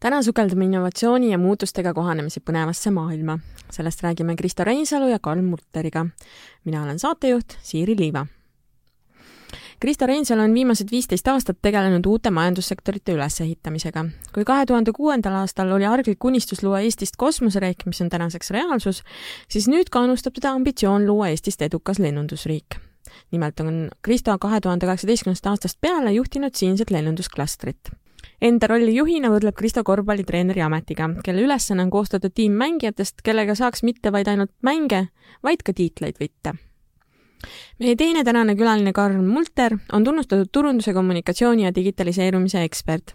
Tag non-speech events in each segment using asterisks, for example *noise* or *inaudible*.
täna sukeldume innovatsiooni ja muutustega kohanemise põnevasse maailma. sellest räägime Kristo Reinsalu ja Karl Mutteriga. mina olen saatejuht Siiri Liiva. Kristo Reinsalu on viimased viisteist aastat tegelenud uute majandussektorite ülesehitamisega. kui kahe tuhande kuuendal aastal oli arglik unistus luua Eestist kosmosereik, mis on tänaseks reaalsus, siis nüüd kannustab teda ambitsioon luua Eestist edukas lennundusriik nimelt on Kristo kahe tuhande kaheksateistkümnendast aastast peale juhtinud siinset lennundusklastrit Enda rolli juhina võrdleb Kristo korvpallitreeneri ametiga, kelle ülesanne on koostada tiim mängijatest, kellega saaks mitte vaid ainult mänge, vaid ka tiitleid võita meie teine tänane külaline Karl Multer on tunnustatud turunduse, kommunikatsiooni ja digitaliseerumise ekspert.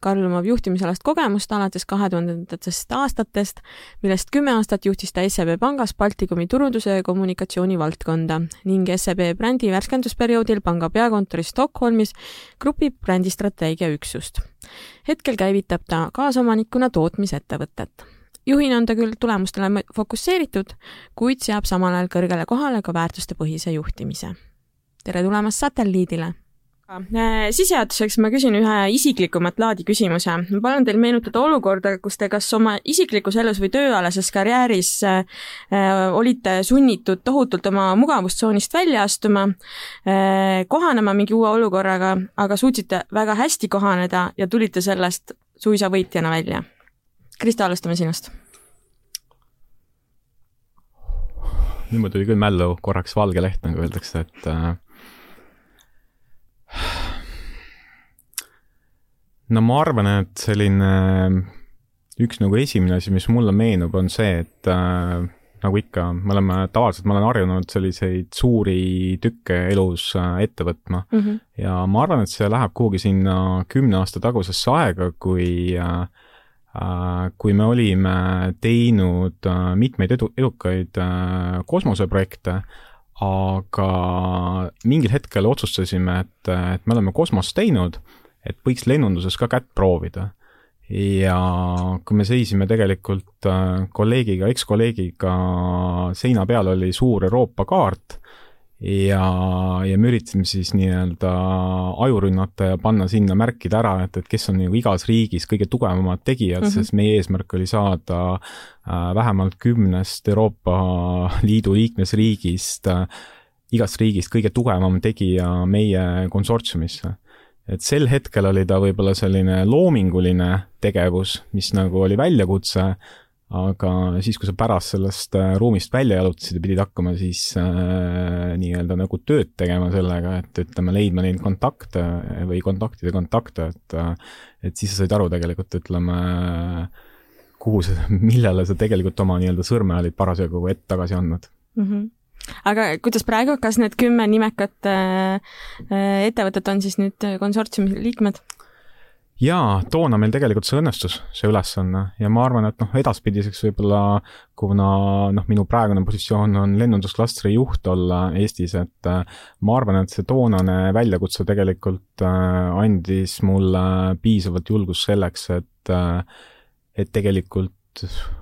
Karl omab juhtimisalast kogemust alates kahe tuhandendatest aastatest, millest kümme aastat juhtis ta SEB pangas Baltikumi turunduse ja kommunikatsiooni valdkonda ning SEB brändi värskendusperioodil panga peakontoris Stockholmis grupi brändistrateegia üksust. hetkel käivitab ta kaasomanikuna tootmisettevõtet juhina on ta küll tulemustele fokusseeritud, kuid seab samal ajal kõrgele kohale ka väärtustepõhise juhtimise. tere tulemast satelliidile! Äh, sissejuhatuseks ma küsin ühe isiklikumat laadi küsimuse. ma palun teil meenutada olukorda, kus te kas oma isiklikus elus või tööalases karjääris äh, äh, olite sunnitud tohutult oma mugavustsoonist välja astuma äh,, kohanema mingi uue olukorraga, aga suutsite väga hästi kohaneda ja tulite sellest suisa võitjana välja Kristo, alustame sinust. nüüd mul tuli küll mällu korraks valge leht, nagu öeldakse, et äh, no ma arvan, et selline üks nagu esimene asi, mis mulle meenub, on see, et äh, nagu ikka, me oleme tavaliselt, ma olen harjunud selliseid suuri tükke elus äh, ette võtma mm. -hmm. ja ma arvan, et see läheb kuhugi sinna kümne aasta tagusesse aega, kui äh, Äh, kui me olime teinud äh, mitmeid edu, edukaid äh, kosmoseprojekte, aga mingil hetkel otsustasime, et, et me oleme kosmost teinud, et võiks lennunduses ka kätt proovida. ja kui me seisime tegelikult kolleegiga, ekskolleegiga, seina peal oli suur Euroopa kaart ja, ja me üritasime siis nii-öelda aju rünnata ja panna sinna märkida ära, et, et kes on nagu igas riigis kõige tugevamad tegijad mm, -hmm. sest meie eesmärk oli saada äh, vähemalt kümnest Euroopa *laughs* Liidu liikmesriigist äh, igast riigist kõige tugevam tegija meie konsortsiumisse. et sel hetkel oli ta võib-olla selline loominguline tegevus, mis nagu oli väljakutse, aga siis, kui sa pärast sellest äh, ruumist välja jalutasid ja pidid hakkama siis äh, nii-öelda nagu tööd tegema sellega, et ütleme, leidma neid kontakte või kontaktide kontakte, et äh, et siis sa said aru tegelikult, ütleme, kuhu sa, *laughs* millele sa tegelikult oma nii-öelda sõrme olid parasjagu ette tagasi andnud mm. -hmm aga kuidas praegu, kas need kümme nimekat äh, äh ettevõtet on siis nüüd konsortsiumi liikmed? Jaa, toona meil tegelikult see õnnestus, see ülesanne. Ja ma arvan, et noh, edaspidiseks võib-olla, kuna noh, minu praegune positsioon on lennundusklastri juht olla Eestis, et äh, ma arvan, et see toonane väljakutse tegelikult äh, andis mulle piisavalt julgust selleks, et äh, et tegelikult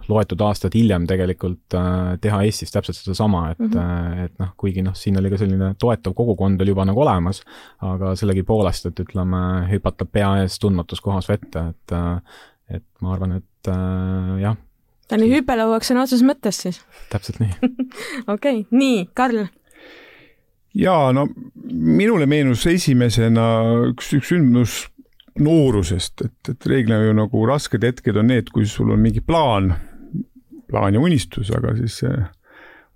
loetud aastad hiljem tegelikult äh, teha Eestis täpselt sedasama, et mm, -hmm. et noh, kuigi noh, siin oli ka selline toetav kogukond oli juba nagu olemas, aga sellegipoolest, et ütleme, hüpata pea ees tundmatus kohas vette, et äh, et ma arvan, et äh, jah. ta oli hüppelauaks sõna otseses mõttes siis? täpselt nii *laughs* okei okay., nii, Karl jaa, no minule meenus esimesena üks, üks sündmus noorusest, et, et reeglina ju nagu rasked hetked on need, kui sul on mingi plaan, plaan ja unistus, aga siis see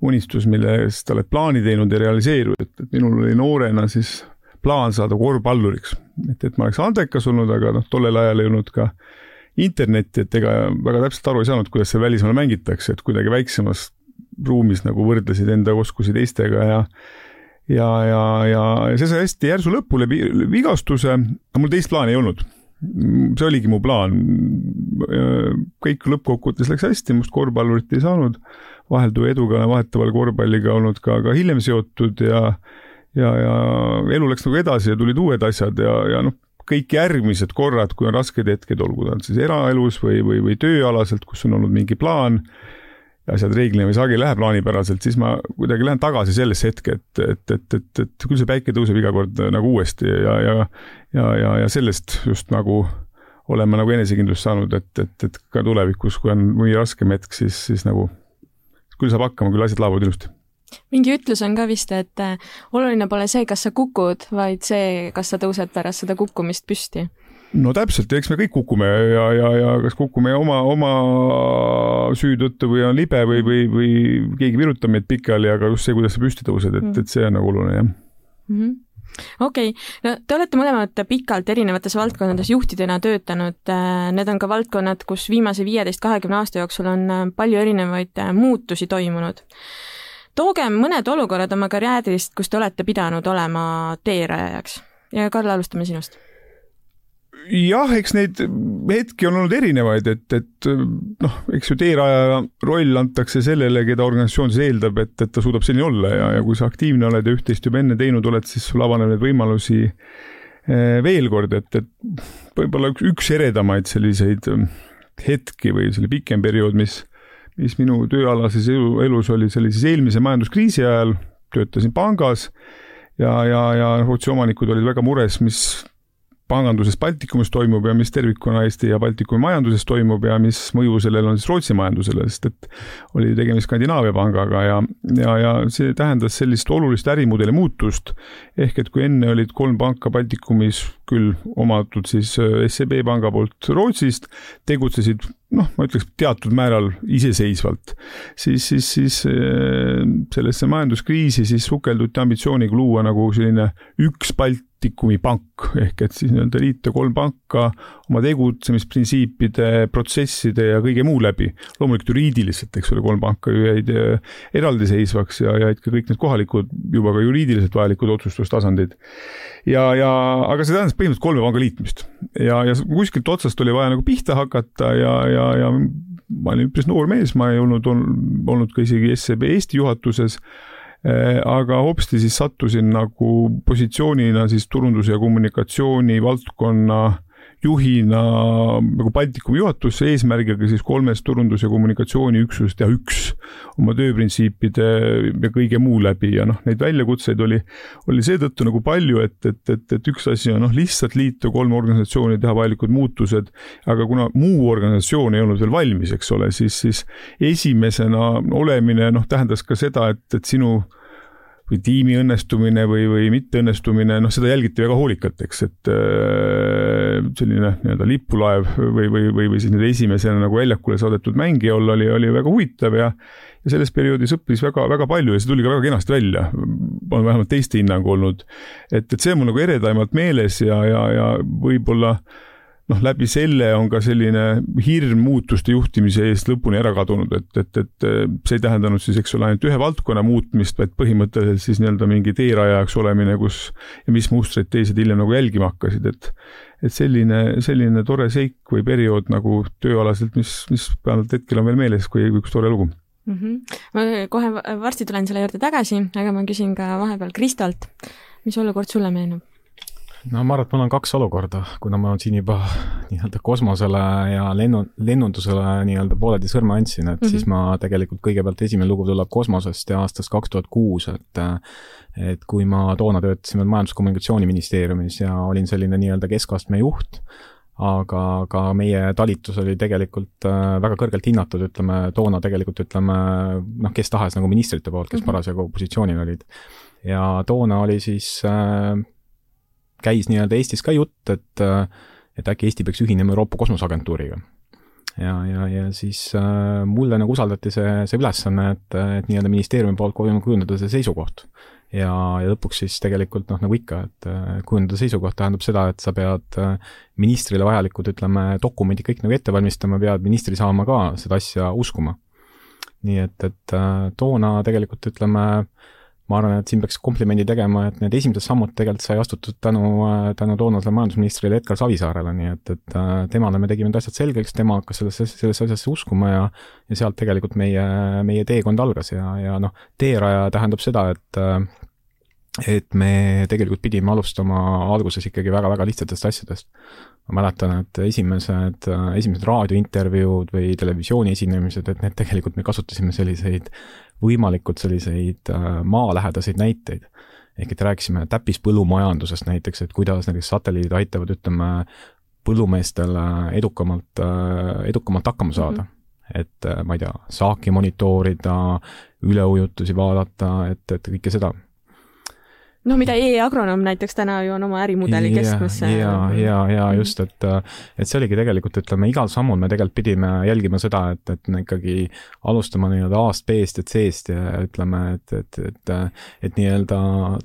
unistus, millest sa oled plaani teinud, ei realiseeru, et, et minul oli noorena siis plaan saada korvpalluriks. et, et ma oleks andekas olnud, aga noh, tollel ajal ei olnud ka internetti, et ega väga täpselt aru ei saanud, kuidas seal välismaal mängitakse, et kuidagi väiksemas ruumis nagu võrdlesid enda oskusi teistega ja ja, ja, ja, see sai hästi järsu lõpule vigastuse, aga mul teist plaani ei olnud. see oligi mu plaan. kõik lõppkokkuvõttes läks hästi, must korvpallurit ei saanud, vahelduva eduga olen vahetavale korvpalliga olnud ka, ka hiljem seotud ja ja, ja elu läks nagu edasi ja tulid uued asjad ja, ja noh, kõik järgmised korrad, kui on rasked hetked, olgu ta siis eraelus või, või, või tööalaselt, kus on olnud mingi plaan asjad reeglina või sageli ei lähe plaanipäraselt, siis ma kuidagi lähen tagasi sellesse hetke, et, et, et, et, et küll see päike tõuseb iga kord nagu uuesti ja, ja, ja, ja, ja sellest just nagu olen ma nagu enesekindlust saanud, et, et, et ka tulevikus, kui on mõni raskem hetk, siis, siis nagu küll saab hakkama, küll asjad laovad ilusti. Mingi ütlus on ka vist, et äh, oluline pole see, kas sa kukud, vaid see, kas sa tõused pärast seda kukkumist püsti no täpselt, eks me kõik kukume ja, ja, ja kas kukume oma, oma süü tõttu või on libe või, või, või keegi virutab meid pikali, aga just see, kuidas sa püsti tõused, et, et see on nagu oluline, jah. Mm -hmm okei. Okay., no te olete mõlemad pikalt erinevates valdkondades juhtidena töötanud. Äh, need on ka valdkonnad, kus viimase viieteist, kahekümne aasta jooksul on äh, palju erinevaid muutusi toimunud. Tooge mõned olukorrad oma karjäärist, kus te olete pidanud olema teerajajaks. Ja Karl, alustame sinust jah, eks neid hetki on olnud erinevaid, et, et noh, eks ju teeraja roll antakse sellele, keda organisatsioon siis eeldab, et, et ta suudab selline olla ja, ja kui sa aktiivne oled ja üht-teist juba enne teinud oled, siis sul avaneb neid võimalusi eh, veel kord, et, et võib-olla üks, üks eredamaid selliseid hetki või selle pikem periood, mis mis minu tööalases elu, elus oli, see oli siis eelmise majanduskriisi ajal, töötasin pangas ja, ja, ja Rootsi omanikud olid väga mures, mis panganduses Baltikumis toimub ja mis tervikuna Eesti ja Baltikumi majanduses toimub ja mis mõju sellel on siis Rootsi majandusele, sest et oli tegemist Skandinaavia pangaga ja, ja, ja see tähendas sellist olulist ärimudeli muutust. ehk et kui enne olid kolm panka Baltikumis küll omatud siis äh, SEB panga poolt Rootsist, tegutsesid noh, ma ütleks teatud määral iseseisvalt, siis, siis, siis äh, sellesse majanduskriisi siis sukelduti ambitsiooniga luua nagu selline üks Balti Baltikumi pank ehk et siis nii-öelda liita kolm panka oma tegutsemisprintsiipide, protsesside ja kõige muu läbi. loomulikult juriidiliselt, eks ole, kolm panka ju jäid äh, eraldiseisvaks ja jäid ka kõik need kohalikud juba ka juriidiliselt vajalikud otsustustasandid. Ja, ja aga see tähendas põhimõtteliselt kolme panga liitmist. Ja, ja kuskilt otsast oli vaja nagu pihta hakata ja, ja, ja ma olin üpris noor mees, ma ei olnud olnud ka isegi SEB Eesti juhatuses Äh, aga hopsti siis sattusin nagu positsioonina siis turunduse ja kommunikatsiooni valdkonna juhina nagu Baltikumi juhatusse eesmärgiga siis kolmes turundus- ja kommunikatsiooniüksusest teha üks oma tööprintsiipide ja kõige muu läbi. Ja noh, neid väljakutseid oli, oli seetõttu nagu palju, et, et, et, et üks asi on noh, lihtsalt liita kolm organisatsiooni, teha vajalikud muutused, aga kuna muu organisatsioon ei olnud veel valmis, eks ole, siis, siis esimesena olemine noh, tähendas ka seda, et, et sinu või tiimi õnnestumine või, või mitteõnnestumine, noh, seda jälgiti väga hoolikalt, eks, et äh, selline nii-öelda lipulaev või, või, või, või siis nüüd esimesena nagu väljakule saadetud mängija olla oli, oli väga huvitav ja ja selles perioodis õppis väga, väga palju ja see tuli ka väga kenasti välja, on vähemalt teiste hinnang olnud. et, et see on mul nagu eredaimalt meeles ja, ja, ja võib-olla äh, noh, läbi selle on ka selline hirm muutuste juhtimise eest lõpuni ära kadunud, et, et, et see ei tähendanud siis, eks ole, ainult ühe valdkonna muutmist, vaid põhimõtteliselt siis nii-öelda mingi teerajajaks olemine, kus ja mis mustreid teised hiljem nagu jälgima hakkasid, et et selline, selline tore seik või periood nagu tööalaselt, mis, mis vähemalt hetkel on veel meeles, kui üks tore lugu mm. -hmm. ma kohe varsti tulen selle juurde tagasi, aga ma küsin ka vahepeal Kristolt, mis olukord sulle meenub? No ma arvan, et mul on kaks olukorda, kuna ma siin juba *laughs* nii-öelda kosmosele ja lennu, lennundusele nii-öelda pooleldi sõrme andsin, et mm -hmm. siis ma tegelikult kõigepealt esimene lugu tuleb kosmosest ja aastast kaks tuhat kuus, et et kui ma toona töötasin veel Majandus-Kommunikatsiooniministeeriumis ja olin selline nii-öelda keskastme juht, aga ka meie talitus oli tegelikult äh, väga kõrgelt hinnatud, ütleme toona tegelikult ütleme noh, kes tahes nagu ministrite poolt, kes mm -hmm. parasjagu positsioonil olid. ja toona oli siis äh, käis nii-öelda Eestis ka jutt, et et äkki Eesti peaks ühinema Euroopa Kosmoseagentuuriga. ja, ja, ja siis äh, mulle nagu usaldati see, see ülesanne, et, et nii-öelda ministeeriumi poolt kujundada see seisukoht. ja, ja lõpuks siis tegelikult noh, nagu ikka, et kujundada seisukoht tähendab seda, et sa pead ministrile vajalikud, ütleme, dokumendid kõik nagu ette valmistama, pead ministri saama ka seda asja uskuma. nii et, et toona tegelikult ütleme, ma arvan, et siin peaks komplimendi tegema, et need esimesed sammud tegelikult sai astutud tänu, tänu toonasele majandusministrile Edgar Savisaarele, nii et, et äh, temale me tegime need asjad selgeks, tema hakkas sellesse, sellesse asjasse uskuma ja ja sealt tegelikult meie, meie teekond algas ja, ja noh, teeraja tähendab seda, et äh, et me tegelikult pidime alustama alguses ikkagi väga-väga lihtsatest asjadest. ma mäletan, et esimesed, esimesed raadiointervjuud või televisiooni esinemised, et need tegelikult me kasutasime selliseid võimalikult selliseid äh, maalähedaseid näiteid. ehk et rääkisime täppispõllumajandusest näiteks, et kuidas näiteks satelliidid aitavad, ütleme, põllumeestel edukamalt, äh, edukamalt hakkama saada mm. -hmm et äh, ma ei tea, saaki monitoorida, üleujutusi vaadata, et, et kõike seda noh, mida e-agronoom näiteks täna ju on oma ärimudeli yeah, keskmesse. ja, ja, ja mhm. just, et, et see oligi tegelikult, ütleme, igal sammul me tegelikult pidime jälgima seda, et, et me ikkagi alustama nii-öelda A-st, B-st ja C-st ja ütleme, et, et, et, et nii-öelda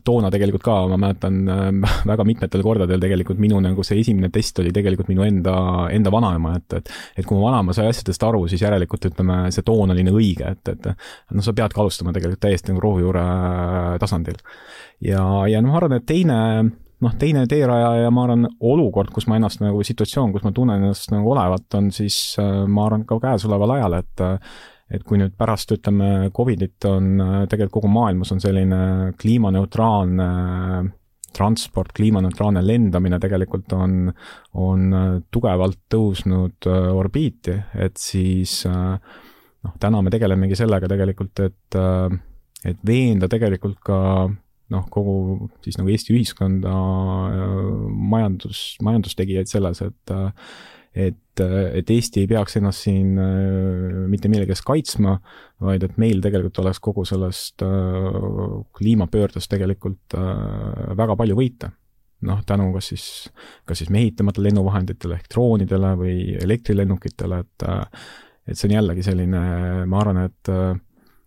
toona tegelikult ka, ma mäletan *laughs* väga mitmetel kordadel tegelikult minu nagu see esimene test oli tegelikult minu enda, enda vanaema, et, et, et kui mu vanaema sai asjadest aru, siis järelikult ütleme, see toon oli nagu õige, et, et noh, sa peadki alustama tegelikult täiesti nagu rohujuure tasandil ja, ja noh, ma arvan, et teine noh, teine teeraja ja ma arvan, olukord, kus ma ennast nagu, situatsioon, kus ma tunnen ennast nagu olevat, on siis äh, ma arvan ka käesoleval ajal, et et kui nüüd pärast, ütleme, Covidit on tegelikult kogu maailmas on selline kliimaneutraalne transport, kliimaneutraalne lendamine tegelikult on, on tugevalt tõusnud äh, orbiiti, et siis äh, noh, täna me tegelemegi sellega tegelikult, et, et veenda tegelikult ka noh, kogu siis nagu Eesti ühiskonda, majandus, majandustegijaid selles, et et, et Eesti ei peaks ennast siin äh, mitte millegi eest kaitsma, vaid et meil tegelikult oleks kogu sellest äh, kliimapöördest tegelikult äh, väga palju võita. noh, tänu kas siis, kas siis mehitamata lennuvahenditele ehk droonidele või elektrilennukitele, et et see on jällegi selline, ma arvan, et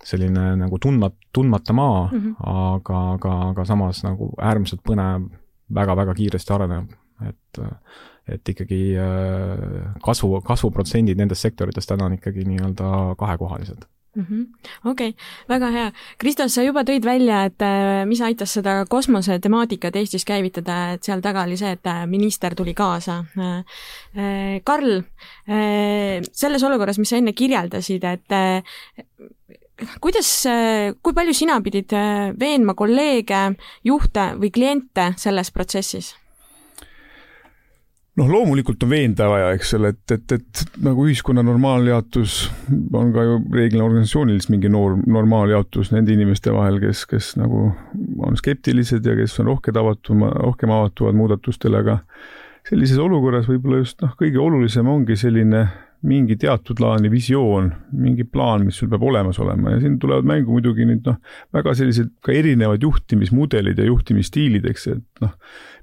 selline nagu tundmat-, tundmata maa mm, -hmm. aga, aga, aga samas nagu äärmiselt põnev väga,, väga-väga kiiresti arenev, et et ikkagi äh, kasvu, kasvuprotsendid nendest sektoritest täna on ikkagi nii-öelda kahekohalised mm -hmm.. okei okay., väga hea. Kristos, sa juba tõid välja, et äh, mis aitas seda kosmosetemaatikat Eestis käivitada, et seal taga oli see, et äh, minister tuli kaasa. Karl, selles olukorras, mis sa enne kirjeldasid, et kuidas, kui palju sina pidid äh, veenma kolleege, juhte või kliente selles protsessis? noh, loomulikult on veenda vaja, eks ole, et, et, et nagu ühiskonna normaaljaotus on ka ju reeglina organisatsioonilis mingi noor, normaaljaotus nende inimeste vahel, kes, kes nagu on skeptilised ja kes on rohkem avatum, rohkem avatuvad muudatustele, aga sellises olukorras võib-olla just noh, kõige olulisem ongi selline mingi teatud laadi visioon, mingi plaan, mis sul peab olemas olema. Ja siin tulevad mängu muidugi nüüd noh, väga sellised ka erinevad juhtimismudelid ja juhtimisstiilid, eks, et noh,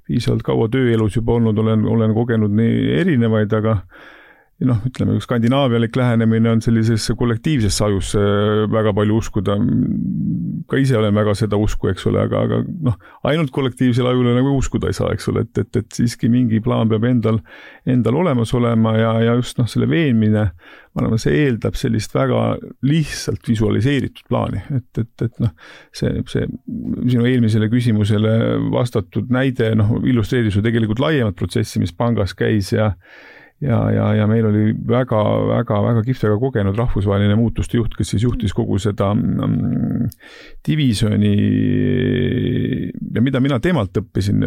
piisavalt kaua tööelus juba olnud, olen, olen kogenud nii erinevaid, aga noh, ütleme, skandinaavialik lähenemine on sellisesse kollektiivsesse ajusse väga palju uskuda. ka ise olen väga seda usku, eks ole, aga, aga noh, ainult kollektiivsele ajule nagu uskuda ei saa, eks ole, et, et, et siiski mingi plaan peab endal, endal olemas olema ja, ja just noh, selle veenmine, ma arvan, see eeldab sellist väga lihtsalt visualiseeritud plaani, et, et, et noh, see, see sinu eelmisele küsimusele vastatud näide noh, illustreeris ju tegelikult laiemat protsessi, mis pangas käis ja ja, ja, ja meil oli väga-väga-väga kihvt, väga kogenud rahvusvaheline muutuste juht, kes siis juhtis kogu seda mm, divisjoni ja mida mina temalt õppisin,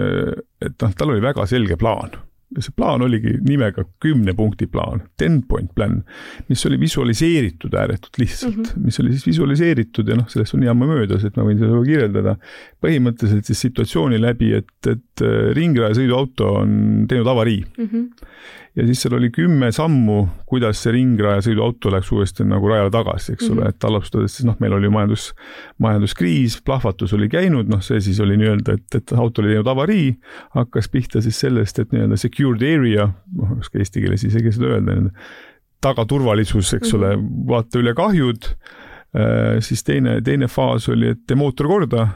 et noh, tal oli väga selge plaan see plaan oligi nimega kümne punkti plaan, ten point plan, mis oli visualiseeritud ääretult lihtsalt mm, -hmm. mis oli siis visualiseeritud ja noh, sellest on jamma möödas, et ma võin seda kirjeldada. põhimõtteliselt siis situatsiooni läbi, et, et ringraja sõiduauto on teinud avarii mm. -hmm ja siis seal oli kümme sammu, kuidas see ringraja sõiduauto läks uuesti nagu rajale tagasi, eks ole, et alustades siis noh, meil oli majandus, majanduskriis, plahvatus oli käinud, noh, see siis oli nii-öelda, et, et auto oli teinud avarii, hakkas pihta siis sellest, et nii-öelda secured area, noh, oska eesti keeles isegi seda öelda, tagaturvalisus, eks ole, vaata üle kahjud, äh, siis teine, teine faas oli, et tee mootor korda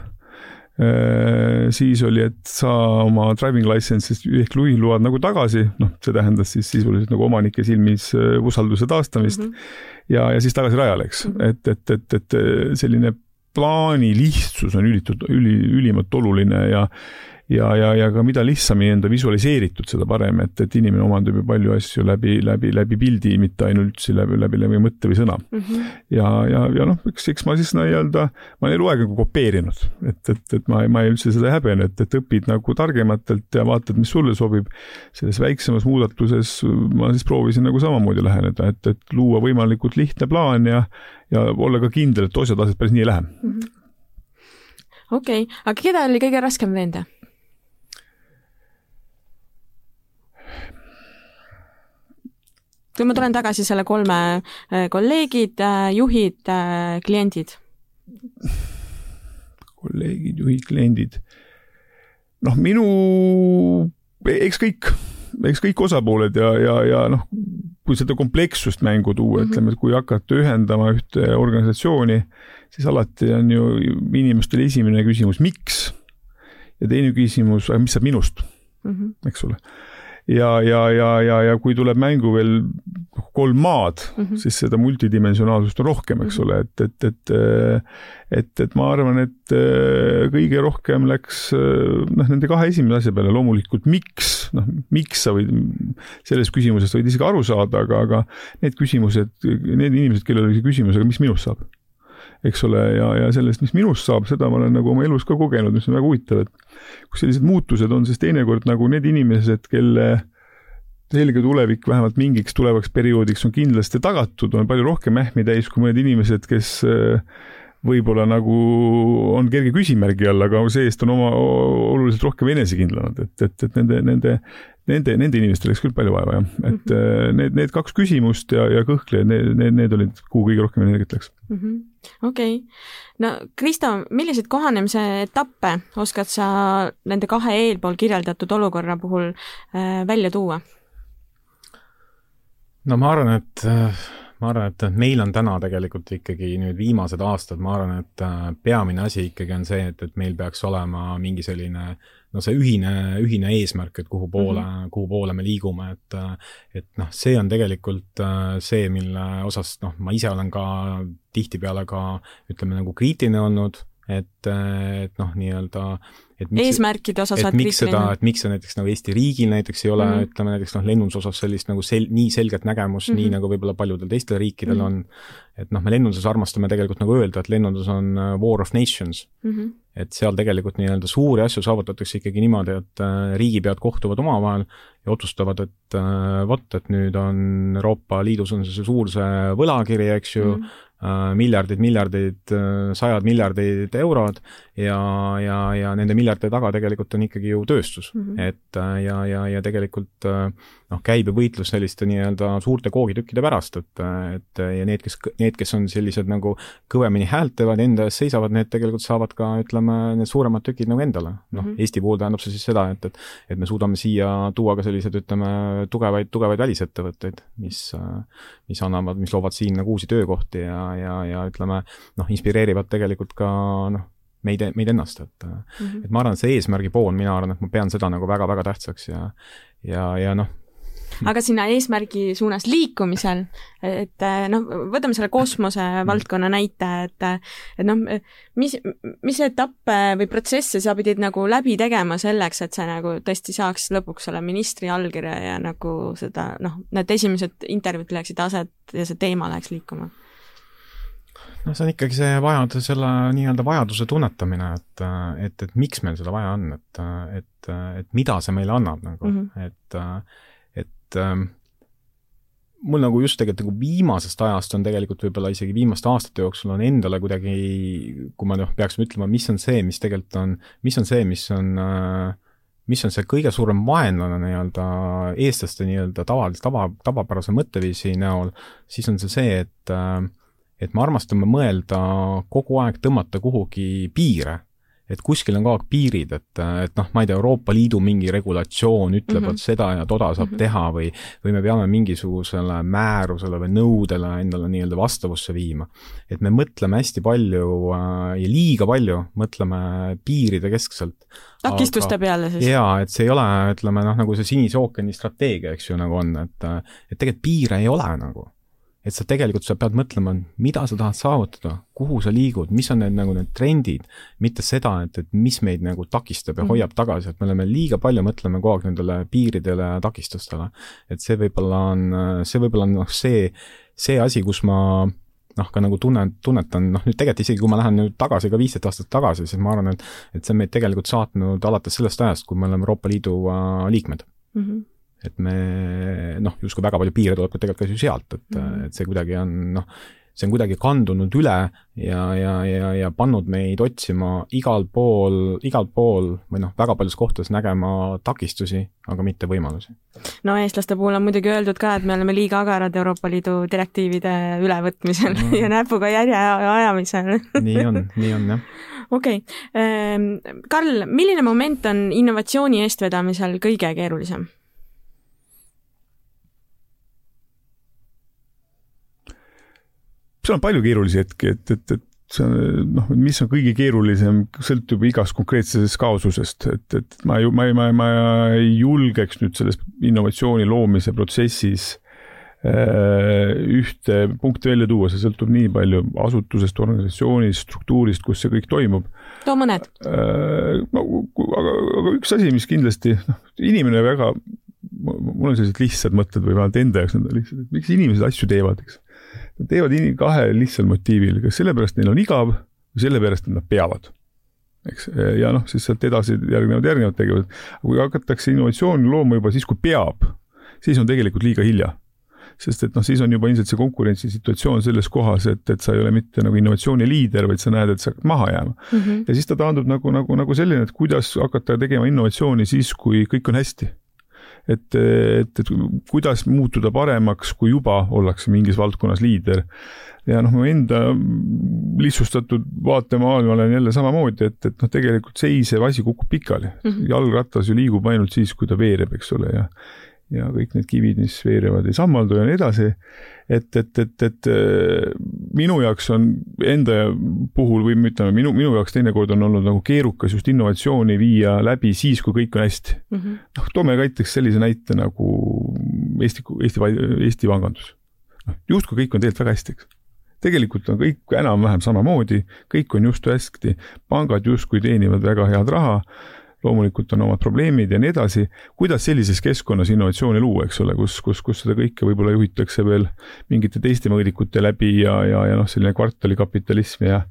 siis oli, et saa oma driving license'ist ehk juhiload nagu tagasi, noh, see tähendas siis sisuliselt nagu omanike silmis äh, usalduse taastamist mm. -hmm. ja, ja siis tagasi rajale, eks mm, -hmm. et, et, et, et selline plaani lihtsus on ülitud, üli, ülimalt oluline ja ja, ja, ja ka mida lihtsamini enda visualiseeritud, seda parem, et, et inimene omandab ju palju asju läbi, läbi, läbi pildi, mitte ainult üldse läbi, läbi, läbi mõtte või sõna mm. -hmm. ja, ja, ja noh, eks, eks ma siis nii-öelda, ma olen eluaeg nagu kopeerinud, et, et, et ma, ma ei üldse seda ei häbene, et, et õpid nagu targematelt ja vaatad, mis sulle sobib. selles väiksemas muudatuses ma siis proovisin nagu samamoodi läheneda, et, et luua võimalikult lihtne plaan ja, ja olla ka kindel, et osad asjad päris nii ei lähe mm -hmm okei okay., aga keda oli kõige raskem veenda? Kui ma tulen tagasi selle kolme äh, kolleegid, äh, juhid, äh, kliendid. kolleegid, juhid, kliendid. noh, minu, eks kõik, eks kõik osapooled ja, ja, ja noh, kui seda komplekssust mängu tuua mm, -hmm. ütleme, et kui hakata ühendama ühte organisatsiooni, siis alati on ju inimestel esimene küsimus, miks? ja teine küsimus, mis saab minust mm, -hmm. eks ole ja, ja, ja, ja, ja kui tuleb mängu veel kolm maad mm, -hmm. siis seda multidimensionaalsust on rohkem, eks -hmm. ole, et, et, et et, et ma arvan, et äh, kõige rohkem läks äh, noh, nende kahe esimese asja peale loomulikult, miks, noh, miks sa võid, sellest küsimusest võid isegi aru saada, aga, aga need küsimused, need inimesed, kellel oli see küsimus, aga mis minust saab? Eks ole, ja, ja sellest, mis minust saab, seda ma olen nagu oma elus ka kogenud, mis on väga huvitav, et kui sellised muutused on, siis teinekord nagu need inimesed, kelle selge tulevik vähemalt mingiks tulevaks perioodiks on kindlasti tagatud, on palju rohkem ähmi täis kui mõned inimesed, kes äh, võib-olla nagu on kerge küsimärgi all, aga see-eest on oma oluliselt rohkem enesekindlamad, et, et, et nende, nende, nende, nende inimestel läks küll palju vaeva, jah. et mm -hmm. need, need kaks küsimust ja, ja kõhklejad, need, need, need olid, kuhu kõige rohkem energiat läks mm -hmm.. okei okay., no Kristo, milliseid kohanemise etappe oskad sa nende kahe eelpool kirjeldatud olukorra puhul äh, välja tuua? no ma arvan, et äh ma arvan, et meil on täna tegelikult ikkagi nüüd viimased aastad, ma arvan, et äh, peamine asi ikkagi on see, et, et meil peaks olema mingi selline no see ühine, ühine eesmärk, et kuhu poole mm, -hmm. kuhu poole me liigume, et et noh, see on tegelikult äh, see, mille osas noh, ma ise olen ka tihtipeale ka ütleme nagu kriitiline olnud, et, et noh, nii-öelda et miks, eesmärkide osas et miks seda, et miks see näiteks nagu Eesti riigil näiteks ei ole mm, -hmm. ütleme näiteks noh, lennunduse osas sellist nagu sel-, nii selget nägemust mm, -hmm. nii nagu võib-olla paljudel teistel riikidel mm -hmm. on, et noh, me lennunduses armastame tegelikult nagu öelda, et lennundus on äh, war of nations mm. -hmm. et seal tegelikult nii-öelda suuri asju saavutatakse ikkagi niimoodi, et äh, riigipead kohtuvad omavahel ja otsustavad, et äh, vot, et nüüd on Euroopa Liidus on see suur see võlakiri, eks ju mm, -hmm miljardid, miljardid, äh, sajad miljardid eurod ja, ja, ja nende miljardite taga tegelikult on ikkagi ju tööstus mm. -hmm. et äh, ja, ja, ja tegelikult noh, käib ju võitlus selliste nii-öelda suurte koogitükkide pärast, et, et ja need, kes, need, kes on sellised nagu kõvemini häält teevad, enda eest seisavad, need tegelikult saavad ka, ütleme, need suuremad tükid nagu endale. noh mm -hmm., Eesti puhul tähendab see siis seda, et, et et me suudame siia tuua ka sellised, ütleme, tugevaid, tugevaid välisettevõtteid, mis, mis annavad, mis loovad siin nagu uusi töökohti ja ja, ja ütleme, noh, inspireerivad tegelikult ka noh, meid, meid ennast, et mm, -hmm. et ma arvan, et see eesmärgi pool, mina arvan, et ma pean seda nagu väga-väga tähtsaks ja, ja, ja noh, aga sinna eesmärgi suunas liikumisel, et noh, võtame selle kosmose valdkonna näite, et et noh, mis, mis etappe või protsesse sa pidid nagu läbi tegema selleks, et see nagu tõesti saaks lõpuks selle ministri allkirja ja nagu seda noh, need esimesed intervjuud leiaksid aset ja see teema läheks liikuma? noh, see on ikkagi see vajadus, selle nii-öelda vajaduse tunnetamine, et, et, et miks meil seda vaja on, et, et, et mida see meile annab nagu mm, -hmm. et, et ähm, mul nagu just tegelikult nagu viimasest ajast on tegelikult võib-olla isegi viimaste aastate jooksul on endale kuidagi, kui ma noh, peaksime ütlema, mis on see, mis tegelikult on, mis on see, mis on äh, mis on see kõige suurem vaenlane nii-öelda eestlaste nii-öelda tavalise, tava, tavapärase mõtteviisi näol, siis on see see, et äh, et me armastame mõelda kogu aeg tõmmata kuhugi piire et kuskil on kogu aeg piirid, et, et noh, ma ei tea, Euroopa Liidu mingi regulatsioon ütleb mm, -hmm. et seda ja toda saab mm -hmm. teha või, või me peame mingisugusele määrusele või nõudele endale nii-öelda vastavusse viima. et me mõtleme hästi palju äh, ja liiga palju mõtleme piiride keskselt. takistuste peale siis? jaa, et see ei ole, ütleme noh, nagu see Sinise ookeani strateegia, eks ju, nagu on, et, et tegelikult piire ei ole nagu et sa tegelikult, sa pead mõtlema, mida sa tahad saavutada, kuhu sa liigud, mis on need nagu need trendid, mitte seda, et, et mis meid nagu takistab ja mm. hoiab tagasi, et me oleme liiga palju, mõtleme kogu aeg nendele piiridele ja takistustele. et see võib-olla on, see võib-olla on noh, see, see asi, kus ma noh, ka nagu tunnen, tunnetan, noh nüüd tegelikult isegi kui ma lähen nüüd tagasi ka viisteist aastat tagasi, siis ma arvan, et et see on meid tegelikult saatnud alates sellest ajast, kui me oleme Euroopa Liidu äh, liikmed mm. -hmm et me noh, justkui väga palju piire tuleb ka tegelikult ka ju sealt, et mm, -hmm. et see kuidagi on noh, see on kuidagi kandunud üle ja, ja, ja, ja pannud meid otsima igal pool, igal pool või noh, väga paljudes kohtades nägema takistusi, aga mitte võimalusi. no eestlaste puhul on muidugi öeldud ka, et me oleme liiga agarad Euroopa Liidu direktiivide ülevõtmisel no. *laughs* ja näpuga järje ajamisel *laughs* nii on, nii on jah okei okay., ehm, Karl, milline moment on innovatsiooni eestvedamisel kõige keerulisem? Seal on palju keerulisi hetki, et, et, et see on noh, mis on kõige keerulisem, sõltub igast konkreetsest kaasusest, et, et ma ju, ma ei, ma, ma ei julgeks nüüd selles innovatsiooni loomise protsessis äh, ühte punkti välja tuua, see sõltub nii palju asutusest, organisatsioonist, struktuurist, kus see kõik toimub. too mõned. Äh, no aga, aga üks asi, mis kindlasti, noh, inimene väga, mul on sellised lihtsad mõtted või vähemalt enda jaoks need on lihtsad, et miks inimesed asju teevad, eks Nad teevad kahel lihtsal motiivil, kas sellepärast neil on igav või sellepärast, et nad peavad. eks, ja noh, siis sealt edasi järgnevad järgnevad tegevused. kui hakatakse innovatsiooni looma juba siis, kui peab, siis on tegelikult liiga hilja sest et noh, siis on juba ilmselt see konkurentsisituatsioon selles kohas, et, et sa ei ole mitte nagu innovatsiooni liider, vaid sa näed, et sa hakkad maha jääma mm. -hmm. ja siis ta taandub nagu, nagu, nagu selline, et kuidas hakata tegema innovatsiooni siis, kui kõik on hästi et, et, et kuidas muutuda paremaks, kui juba ollakse mingis valdkonnas liider. ja noh, mu enda lihtsustatud vaatemaailmal on jälle samamoodi, et, et noh, tegelikult seisev asi kukub pikali mm. -hmm. jalgratas ju liigub ainult siis, kui ta veereb, eks ole, ja ja kõik need kivid, mis veerevad, ei sammaldu ja nii edasi et, et, et, et äh, minu jaoks on enda puhul või ütleme, minu, minu jaoks teinekord on olnud nagu keerukas just innovatsiooni viia läbi siis, kui kõik on hästi mm. -hmm. noh, toome näiteks sellise näite nagu Eesti, Eesti, Eesti pangandus. noh, justkui kõik on tegelikult väga hästi, eks tegelikult on kõik enam-vähem samamoodi, kõik on just hästi, pangad justkui teenivad väga head raha loomulikult on omad probleemid ja nii edasi. kuidas sellises keskkonnas innovatsiooni luua, eks ole, kus, kus, kus seda kõike võib-olla juhitakse veel mingite teiste mõõdikute läbi ja, ja, ja noh, selline kvartalikapitalism ja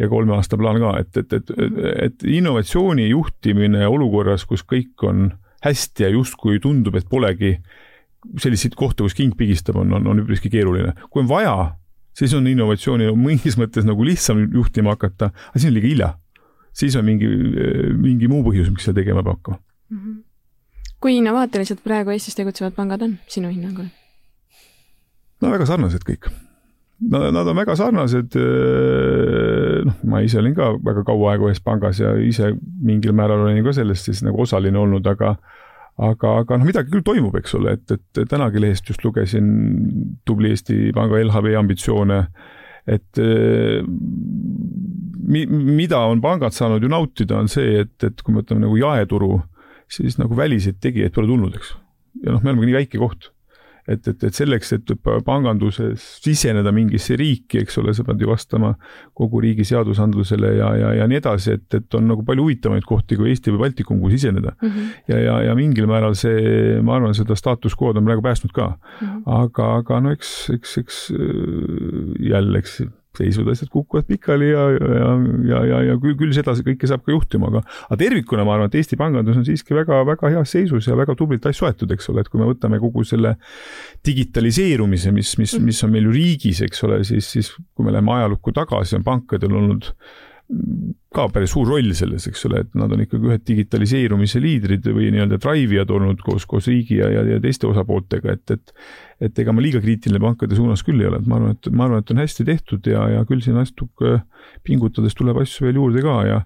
ja kolme aasta plaan ka, et, et, et, et innovatsiooni juhtimine olukorras, kus kõik on hästi ja justkui tundub, et polegi selliseid kohti, kus king pigistab, on, on, on üpriski keeruline. kui on vaja, siis on innovatsiooni mingis mõttes nagu lihtsam juhtima hakata, aga siis on liiga hilja siis on mingi, mingi muu põhjus, miks seda tegema peab hakkama mm. -hmm. kui innovaatilised praegu Eestis tegutsevad pangad on sinu hinnangul? no väga sarnased kõik. Nad, nad on väga sarnased. noh, ma ise olin ka väga kaua aega ühes pangas ja ise mingil määral olen ka sellest siis nagu osaline olnud, aga aga, aga noh, midagi küll toimub, eks ole, et, et tänagi lehest just lugesin tubli Eesti Panga LHV ambitsioone, et mi-, mida on pangad saanud ju nautida, on see, et, et kui me võtame nagu jaeturu, siis nagu väliseid tegijaid pole tulnud, eks. ja noh, me oleme nii väike koht. et, et, et selleks, et panganduses siseneda mingisse riiki, eks ole, sa pead ju vastama kogu riigi seadusandlusele ja, ja, ja nii edasi, et, et on nagu palju huvitavaid kohti kui Eesti või Baltikum, kuhu siseneda mm. -hmm. ja, ja, ja mingil määral see, ma arvan, seda status quo'd on praegu päästnud ka mm. -hmm. aga, aga no eks, eks, eks jälle, eks seisvad asjad kukuvad pikali ja, ja, ja, ja, ja küll, küll seda kõike saab ka juhtuma, aga, aga tervikuna ma arvan, et Eesti pangandus on siiski väga-väga heas seisus ja väga tublilt asju aetud, eks ole, et kui me võtame kogu selle digitaliseerumise, mis, mis, mis on meil ju riigis, eks ole, siis, siis kui me läheme ajalukku tagasi, on pankadel olnud ka päris suur roll selles, eks ole, et nad on ikkagi ühed digitaliseerumise liidrid või nii-öelda drive'ijad olnud koos, koos riigi ja, ja, ja teiste osapooltega, et, et et ega ma liiga kriitiline pankade suunas küll ei ole, et ma arvan, et ma arvan, et on hästi tehtud ja, ja küll siin natuke pingutades tuleb asju veel juurde ka ja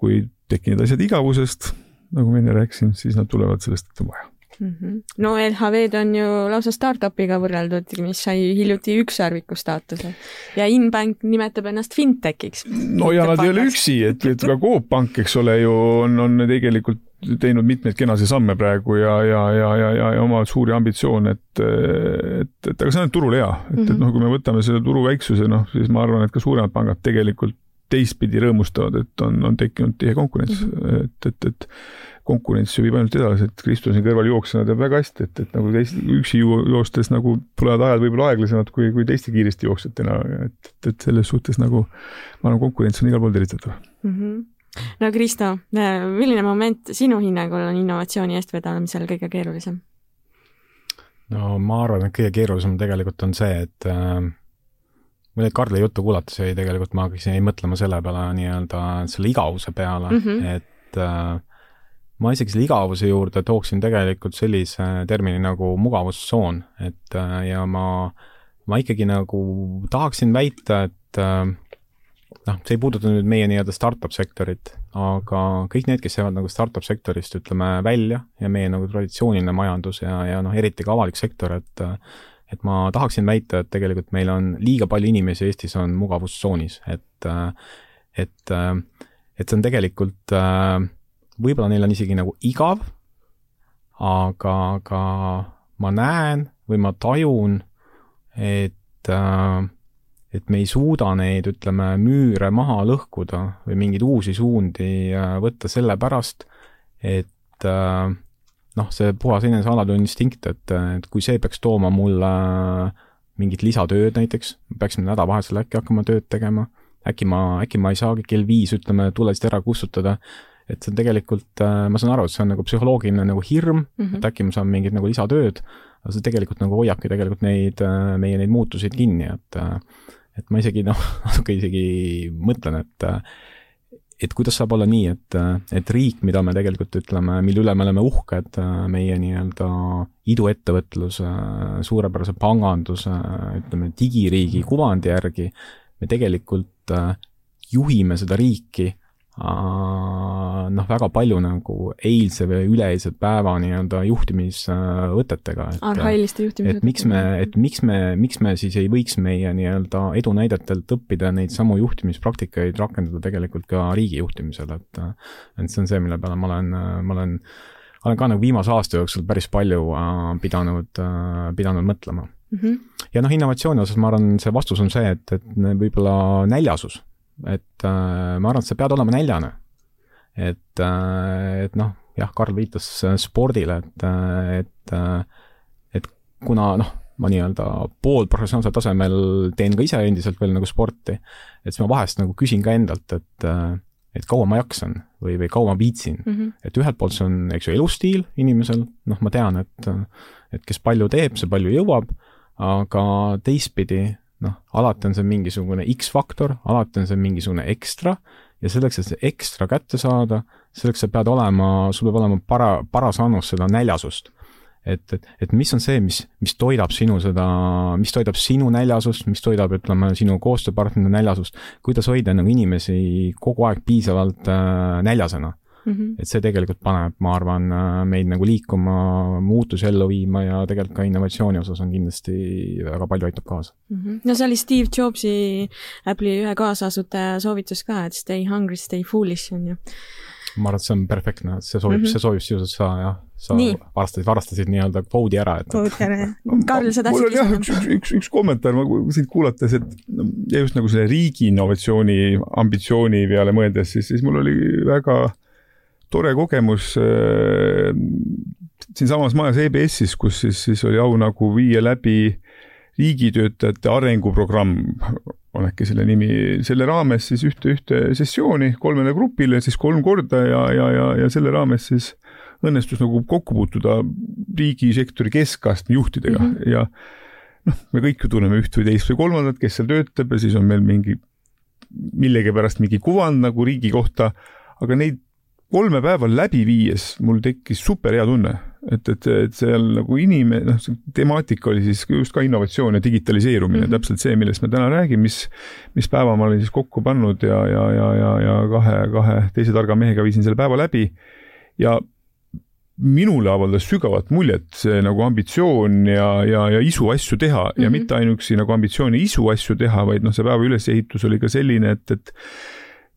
kui tekivad asjad igavusest, nagu ma enne rääkisin, siis nad tulevad sellest, et on vaja mm. -hmm. no LHV-d on ju lausa startup'iga võrreldud, mis sai hiljuti ükssarviku staatuse ja Inbank nimetab ennast fintechiks. no ja nad ei ole üksi, et, et ka Coop Pank, eks ole ju, on, on tegelikult teinud mitmeid kenasid samme praegu ja, ja, ja, ja, ja, ja oma suuri ambitsioone, et, et, et aga see on turul hea, et mm, -hmm. et noh, kui me võtame selle turu väiksuse, noh, siis ma arvan, et ka suuremad pangad tegelikult teistpidi rõõmustavad, et on, on tekkinud tihe konkurents mm, -hmm. et, et, et konkurents viib ainult edasi, et Kristo siin kõrval jooksjana teab väga hästi, et, et nagu teist, üksi joostes nagu tulevad ajad võib-olla aeglasemad kui, kui teiste kiiresti jooksjatena, et, et selles suhtes nagu ma arvan, konkurents on igal pool tervitatav mm. -hmm no Kristo, milline moment sinu hinnangul on innovatsiooni eestvedamisel kõige keerulisem? no ma arvan, et kõige keerulisem tegelikult on see, et äh, mul neid Karli juttu kuulates jäi tegelikult, ma hakkasin mõtlema selle peale nii-öelda selle igavuse peale mm, -hmm. et äh, ma isegi selle igavuse juurde tooksin tegelikult sellise termini nagu mugavustsoon, et äh, ja ma, ma ikkagi nagu tahaksin väita, et äh, noh, see ei puuduta nüüd meie nii-öelda startup sektorit, aga kõik need, kes jäävad nagu startup sektorist, ütleme, välja ja meie nagu traditsiooniline majandus ja, ja noh, eriti ka avalik sektor, et et ma tahaksin väita, et tegelikult meil on liiga palju inimesi Eestis on mugavustsoonis, et et, et see on tegelikult, võib-olla neil on isegi nagu igav, aga, aga ma näen või ma tajun, et äh, et me ei suuda neid, ütleme, müüre maha lõhkuda või mingeid uusi suundi äh, võtta sellepärast, et äh, noh, see puhas enesealade instinkt, et, et kui see peaks tooma mulle mingit lisatööd näiteks, peaksime nädalavahetusel äkki hakkama tööd tegema, äkki ma, äkki ma ei saagi kell viis, ütleme, tulesid ära kustutada, et see on tegelikult, äh, ma saan aru, et see on nagu psühholoogiline nagu hirm mm, -hmm. et äkki ma saan mingit nagu lisatööd, aga see tegelikult nagu hoiabki tegelikult neid, meie neid muutuseid kinni, et et ma isegi noh, *laughs* natuke isegi mõtlen, et et kuidas saab olla nii, et, et riik, mida me tegelikult ütleme, mille üle me oleme uhked, meie nii-öelda iduettevõtluse, suurepärase panganduse, ütleme digiriigi kuvandi järgi, me tegelikult juhime seda riiki noh, väga palju nagu eilse või üleeilse päeva nii-öelda juhtimisvõtetega. arhailiste juhtimisvõtetega. et miks me, et miks me, miks me siis ei võiks meie nii-öelda edunäidetelt õppida neid samu juhtimispraktikaid rakendada tegelikult ka riigi juhtimisel, et et see on see, mille peale ma olen, ma olen, olen ka nagu viimase aasta jooksul päris palju äh, pidanud, äh, pidanud mõtlema mm. -hmm. ja noh, innovatsiooni osas ma arvan, see vastus on see, et, et võib-olla näljasus et äh, ma arvan, et sa pead olema näljane. et äh,, et noh, jah, Karl viitas äh, spordile, et, äh, et äh,, et kuna noh, ma nii-öelda poolprofessionaalsel tasemel teen ka ise endiselt veel nagu sporti, et siis ma vahest nagu küsin ka endalt, et et kaua ma jaksan või, või kaua ma viitsin mm. -hmm. et ühelt poolt see on, eks ju, elustiil inimesel, noh, ma tean, et et kes palju teeb, see palju jõuab, aga teistpidi noh, alati on see mingisugune X-faktor, alati on see mingisugune ekstra ja selleks, et see ekstra kätte saada, selleks sa pead olema, sul peab olema para, paras annus seda näljasust. et, et, et mis on see, mis, mis toidab sinu seda, mis toidab sinu näljasust, mis toidab, ütleme, sinu koostööpartneri näljasust, kuidas hoida nagu inimesi kogu aeg piisavalt äh, näljasena mm. -hmm. et see tegelikult paneb, ma arvan, meid nagu liikuma, muutusi ellu viima ja tegelikult ka innovatsiooni osas on kindlasti väga palju aitab kaasa mm. -hmm. no see oli Steve Jobsi Apple'i ühe kaasasutaja soovitus ka, et stay hungry, stay foolish on ju ma arvan, et see on perfektne, see sobib mm, -hmm. see sobib sisuliselt sa jah, sa nii. varastasid, varastasid nii-öelda kvoodi ära, et. kvoodi ära, jah. *laughs* Karl, sa tahtsid küsida? jah, üks, üks, üks, üks kommentaar, ma sind kuulates, et ja just nagu selle riigi innovatsiooni ambitsiooni peale mõeldes, siis, siis mul oli väga tore kogemus äh, siinsamas majas EBS-is, kus siis, siis oli au nagu viia läbi riigitöötajate arenguprogramm, on äkki selle nimi, selle raames siis ühte, ühte sessiooni kolmele grupile siis kolm korda ja, ja, ja, ja selle raames siis õnnestus nagu kokku puutuda riigisektori keskastme juhtidega mm -hmm. ja noh, me kõik ju tunneme üht või teist või kolmandat, kes seal töötab ja siis on meil mingi millegipärast mingi kuvand nagu riigi kohta, aga neid kolme päeva läbi viies mul tekkis super hea tunne, et, et, et seal nagu inimene, noh, see temaatika oli siis just ka innovatsioon ja digitaliseerumine mm, -hmm. täpselt see, millest me täna räägime, mis, mis päeva ma olin siis kokku pannud ja, ja, ja, ja, ja kahe, kahe teise targa mehega viisin selle päeva läbi. ja minule avaldas sügavat muljet see nagu ambitsioon ja, ja, ja isu asju teha mm -hmm. ja mhm. mitte ainuüksi nagu ambitsiooni isu asju teha, vaid noh, see päeva ülesehitus oli ka selline, et, et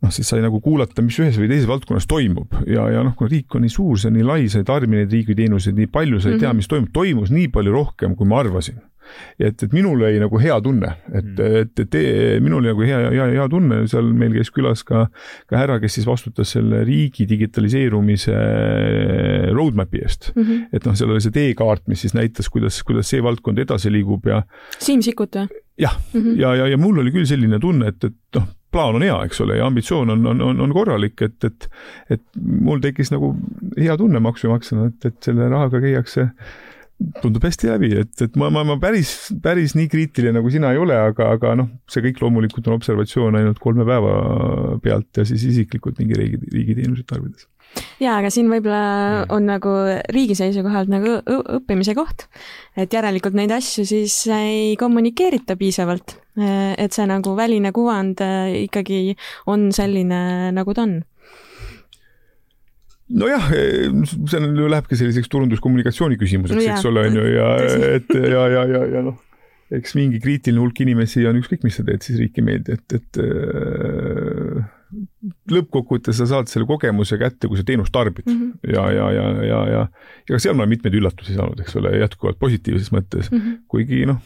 noh, siis sai nagu kuulata, mis ühes või teises valdkonnas toimub ja, ja noh, kuna riik on nii suur, see on nii lai, sa ei tarbi neid riigiteenuseid nii palju, sa ei tea, mhm. mis toimub, toimus nii palju rohkem, kui ma arvasin et, et minul oli nagu hea tunne, et mm., et, et, et minul oli nagu hea, hea, hea tunne, seal meil käis külas ka, ka härra, kes siis vastutas selle riigi digitaliseerumise roadmap'i eest mm. -hmm. et noh, seal oli see teekaart, mis siis näitas, kuidas, kuidas see valdkond edasi liigub ja. Siim Sikkut või? jah mm, -hmm. ja, ja, ja mul oli küll selline tunne, et, et noh, plaan on hea, eks ole, ja ambitsioon on, on, on, on korralik, et, et, et mul tekkis nagu hea tunne maksumaksjana, et, et selle rahaga käiakse tundub hästi läbi, et, et ma, ma, ma päris, päris nii kriitiline nagu sina ei ole, aga, aga noh, see kõik loomulikult on observatsioon ainult kolme päeva pealt ja siis isiklikult mingi riigi, riigiteenuseid tarbides. Ja, aga siin võib-olla on nagu riigi seisukohalt nagu õppimise koht, et järelikult neid asju siis ei kommunikeerita piisavalt, et see nagu väline kuvand ikkagi on selline, nagu ta on. Nojah, see on, lähebki selliseks turunduskommunikatsiooni küsimuseks, eks ole, on ju, ja *laughs* et ja, ja, ja, ja noh, eks mingi kriitiline hulk inimesi on ükskõik, mis sa teed, siis riik ei meeldi, et, et äh, lõppkokkuvõttes sa saad selle kogemuse kätte, kui sa teenust tarbid mm -hmm. ja, ja, ja, ja, ja, ja ka seal ma olen mitmeid üllatusi saanud, eks ole, jätkuvalt positiivses mõttes mm, -hmm. kuigi noh,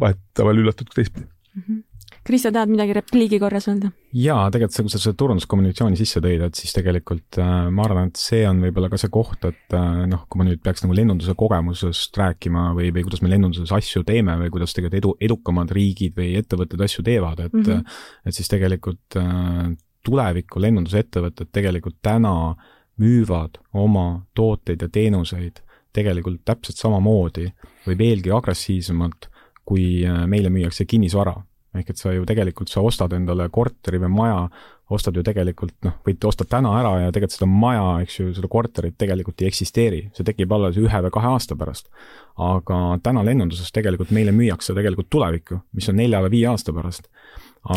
vahetevahel üllatud ka teistpidi mm. -hmm Kristo, tahad midagi repliigi korras öelda? jaa, tegelikult see, kui sa selle turunduskommunikatsiooni sisse tõid, et siis tegelikult äh, ma arvan, et see on võib-olla ka see koht, et äh, noh, kui ma nüüd peaks nagu lennunduse kogemusest rääkima või, või kuidas me lennunduses asju teeme või kuidas tegelikult edu, edukamad riigid või ettevõtted asju teevad, et mm, -hmm. et siis tegelikult äh, tuleviku lennundusettevõtted tegelikult täna müüvad oma tooteid ja teenuseid tegelikult täpselt samamoodi või veelgi agressiivsemalt, kui äh, meile müüakse kinnisvara ehk et sa ju tegelikult, sa ostad endale korteri või maja, ostad ju tegelikult noh, võid ostad täna ära ja tegelikult seda maja, eks ju, seda korterit tegelikult ei eksisteeri, see tekib alles ühe või kahe aasta pärast. aga täna lennunduses tegelikult meile müüakse tegelikult tulevikku, mis on nelja või viie aasta pärast.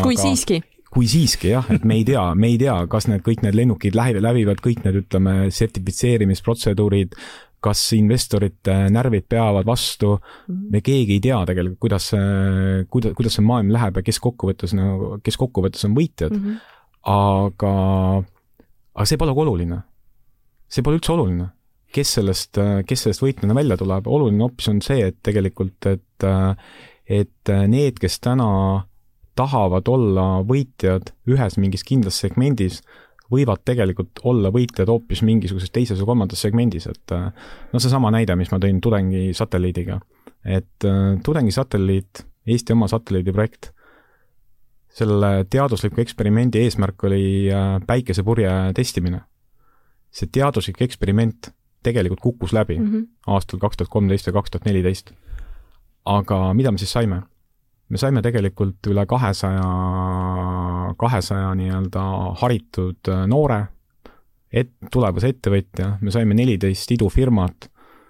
kui siiski kui siiski jah, et me ei tea, me ei tea, kas need kõik need lennukid läbi, läbivad kõik need, ütleme, sertifitseerimisprotseduurid, kas investorite närvid peavad vastu, mhm. me keegi ei tea tegelikult, kuidas see, kuida-, kuidas see maailm läheb ja kes kokkuvõttes nagu, kes kokkuvõttes on võitjad mm. -hmm. aga, aga see pole oluline. see pole üldse oluline, kes sellest, kes sellest võitjana välja tuleb, oluline hoopis on see, et tegelikult, et, et need, kes täna tahavad olla võitjad ühes mingis kindlas segmendis, võivad tegelikult olla võitjad hoopis mingisuguses teises või kolmandas segmendis, et äh, no seesama näide, mis ma tõin tudengisatelliidiga. et äh, tudengisatelliit, Eesti oma satelliidiprojekt, selle teadusliku eksperimendi eesmärk oli äh, päikesepurje testimine. see teaduslik eksperiment tegelikult kukkus läbi mm -hmm. aastal kaks tuhat kolmteist ja kaks tuhat neliteist. aga mida me siis saime? Me saime tegelikult üle kahesaja, kahesaja nii-öelda haritud äh, noore, et-, tulevase ettevõtja, me saime neliteist idufirmat,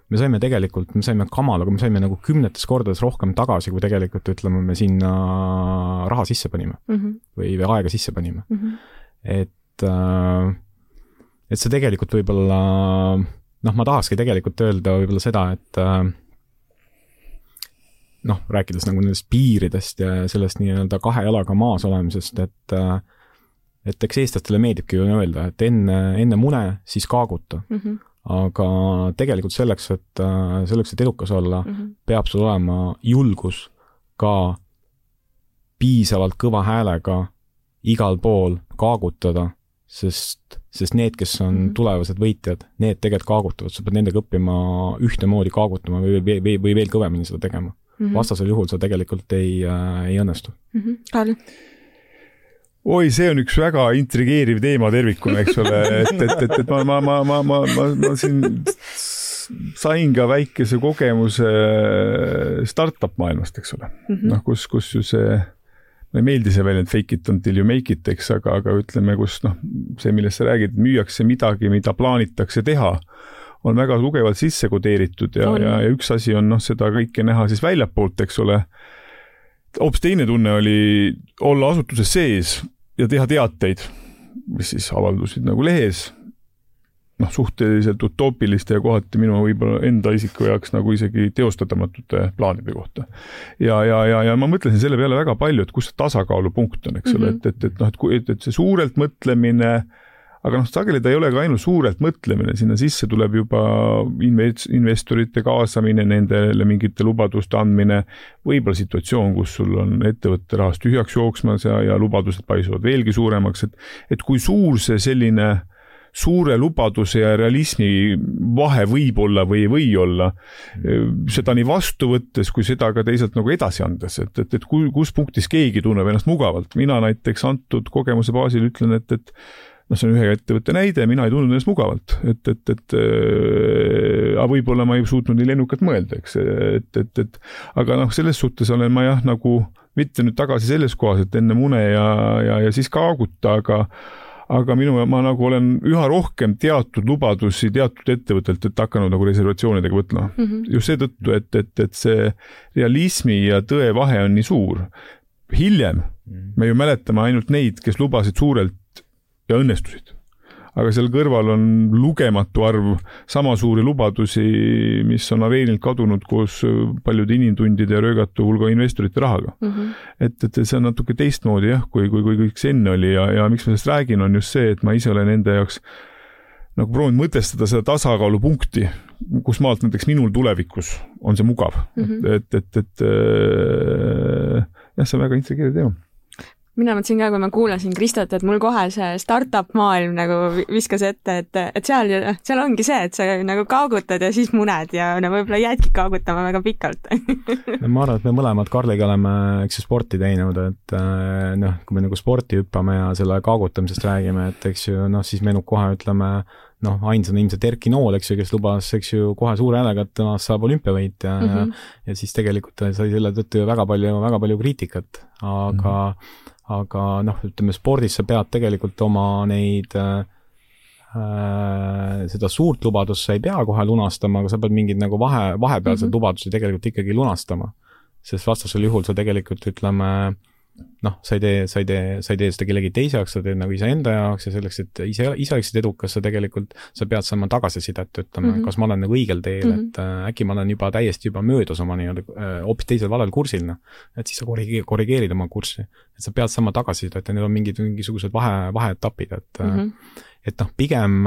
me saime tegelikult, me saime kamalaga, me saime nagu kümnetes kordades rohkem tagasi, kui tegelikult ütleme, me sinna raha sisse panime mm -hmm. või, või aega sisse panime mm. -hmm. et, äh, et see tegelikult võib-olla, noh, ma tahakski tegelikult öelda võib-olla seda, et äh, noh, rääkides nagu nendest piiridest ja sellest nii-öelda kahe jalaga maas olemisest, et et eks eestlastele meeldibki ju öelda, et enne, enne mune, siis kaaguta mm. -hmm. aga tegelikult selleks, et, selleks, et edukas olla mm, -hmm. peab sul olema julgus ka piisavalt kõva häälega igal pool kaagutada, sest, sest need, kes on mm -hmm. tulevased võitjad, need tegelikult kaagutavad, sa pead nendega õppima ühtemoodi kaagutama või, või, või, või veel kõvemini seda tegema mm. -hmm. vastasel juhul see tegelikult ei äh,, ei õnnestu mm. -hmm. Karl? oi, see on üks väga intrigeeriv teema tervikuna, eks ole, et, et, et, et ma, ma, ma, ma, ma, ma, ma siin sain ka väikese kogemuse startup maailmast, eks ole mm -hmm.. noh, kus, kus ju see, mulle ei meeldi see väljend fake it until you make it, eks, aga, aga ütleme, kus noh, see, millest sa räägid, müüakse midagi, mida plaanitakse teha on väga tugevalt sisse kodeeritud ja, ja, ja üks asi on noh, seda kõike näha siis väljapoolt, eks ole. hoopis teine tunne oli olla asutuses sees ja teha teateid, mis siis avaldusid nagu lehes. noh, suhteliselt utoopiliste ja kohati minu võib-olla enda isiku jaoks nagu isegi teostatamatute plaanide kohta. ja, ja, ja, ja ma mõtlesin selle peale väga palju, et kus see tasakaalupunkt on, eks ole mm -hmm., et, et, et noh, et et, et see suurelt mõtlemine aga noh, sageli ta ei ole ka ainult suurelt mõtlemine, sinna sisse tuleb juba invest-, investorite kaasamine, nendele mingite lubaduste andmine, võib-olla situatsioon, kus sul on ettevõtte rahast tühjaks jooksmas ja, ja lubadused paisuvad veelgi suuremaks, et et kui suur see selline suure lubaduse ja realismi vahe võib olla või ei või olla, seda nii vastu võttes kui seda ka teisalt nagu edasi andes, et, et, et kus punktis keegi tunneb ennast mugavalt. mina näiteks antud kogemuse baasil ütlen, et, et noh, see on ühe ettevõtte näide, mina ei tundnud ennast mugavalt, et, et, et äh, aga võib-olla ma ei suutnud nii lennukalt mõelda, eks, et, et, et aga noh, selles suhtes olen ma jah, nagu mitte nüüd tagasi selles kohas, et enne mune ja, ja, ja siis kaaguta, aga aga minu, ma nagu olen üha rohkem teatud lubadusi teatud ettevõtetelt hakanud nagu reservatsioonidega võtma mm. -hmm. just seetõttu, et, et, et see realismi ja tõe vahe on nii suur. hiljem mm -hmm. me ju mäletame ainult neid, kes lubasid suurelt ja õnnestusid aga seal kõrval on lugematu arv sama suuri lubadusi, mis on areenilt kadunud koos paljude inimtundide ja röögatu hulga investorite rahaga mm. -hmm. et, et see on natuke teistmoodi jah, kui, kui, kui kõik see enne oli ja, ja miks ma sellest räägin, on just see, et ma ise olen enda jaoks nagu proovinud mõtestada seda tasakaalupunkti, kus maalt näiteks minul tulevikus on see mugav mm, -hmm. et, et, et, et äh, jah, see on väga intrigeeriv teema mina mõtlesin ka, kui ma kuulasin Kristot, et mul kohe see startup maailm nagu viskas ette, et, et seal, seal ongi see, et sa nagu kaagutad ja siis muned ja no võib-olla jäädki kaagutama väga pikalt. *laughs* No ma arvan, et me mõlemad Karliga oleme, eks ju, sporti teinud, et äh, noh, kui me nagu sporti hüppame ja selle kaagutamisest räägime, et eks ju noh, siis meenub kohe, ütleme, noh, ainsana ilmselt Erki Nool, eks ju, kes lubas, eks ju, kohe suure häälega, et temast saab olümpiavõitja mm -hmm. ja, ja siis tegelikult sai selle tõttu ju väga palju, väga palju kriitikat, aga mm -hmm aga noh, ütleme spordis sa pead tegelikult oma neid äh, seda suurt lubadust sa ei pea kohe lunastama, aga sa pead mingeid nagu vahe, vahepealseid mm -hmm. lubadusi tegelikult ikkagi lunastama. sest vastasel juhul sa tegelikult ütleme äh, noh, sa ei tee, sa ei tee, sa ei tee seda kellegi teise jaoks, sa teed nagu iseenda jaoks ja selleks, et ise, ise oleksid edukas, sa tegelikult, sa pead saama tagasisidet, ütleme mm, -hmm. kas ma olen nagu õigel teel mm, -hmm. et äh, äkki ma olen juba täiesti juba möödas oma nii-öelda äh, hoopis teisel valel kursil, noh. et siis sa korrigeerid, korrigeerid oma kurssi. et sa pead saama tagasisidet ja need on mingid, mingisugused vahe, vaheetapid, et mm, -hmm. et noh, pigem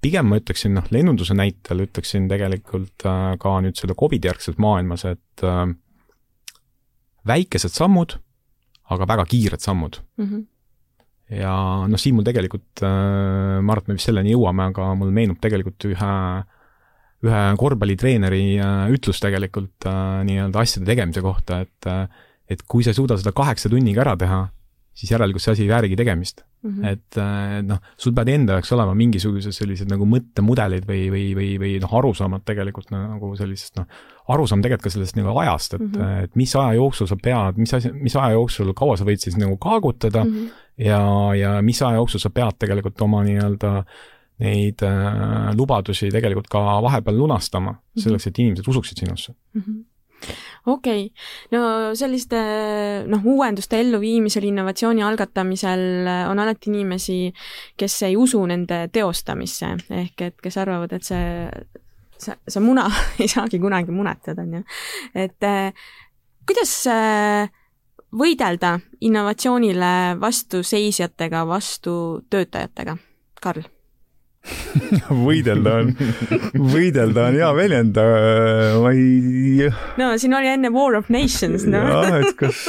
pigem ma ütleksin, noh, lennunduse näitel ütleksin tegelikult ka nüüd selle Covidi järgses maailmas, et väikesed sammud aga väga kiired sammud mm. -hmm. ja noh, siin mul tegelikult äh,, ma arvan, et me vist selleni jõuame, aga mul meenub tegelikult ühe, ühe korvpallitreeneri äh, ütlus tegelikult äh, nii-öelda asjade tegemise kohta, et äh, et kui sa ei suuda seda kaheksa tunniga ära teha, siis järelikult see asi ei väärigi tegemist mm. -hmm. et äh, noh, sul peavad enda jaoks olema mingisugused sellised nagu mõttemudelid või, või, või, või noh, arusaamad tegelikult nagu sellisest noh, arusaam tegelikult ka sellest nagu ajast, et mm, -hmm. et mis aja jooksul sa pead, mis asi, mis aja jooksul, kaua sa võid siis nagu kaagutada mm -hmm. ja, ja mis aja jooksul sa pead tegelikult oma nii-öelda neid äh, lubadusi tegelikult ka vahepeal lunastama mm, -hmm. selleks et inimesed usuksid sinusse mm. -hmm okei okay., no selliste noh, uuenduste elluviimisel, innovatsiooni algatamisel on alati inimesi, kes ei usu nende teostamisse, ehk et kes arvavad, et see, see, see muna *laughs* ei saagi kunagi munetada, on ju. et eh, kuidas eh, võidelda innovatsioonile vastuseisjatega, vastu töötajatega, Karl? *laughs* võidelda on, võidelda on hea väljend, ma ei. no siin oli enne War of Nations, noh. jah, et kas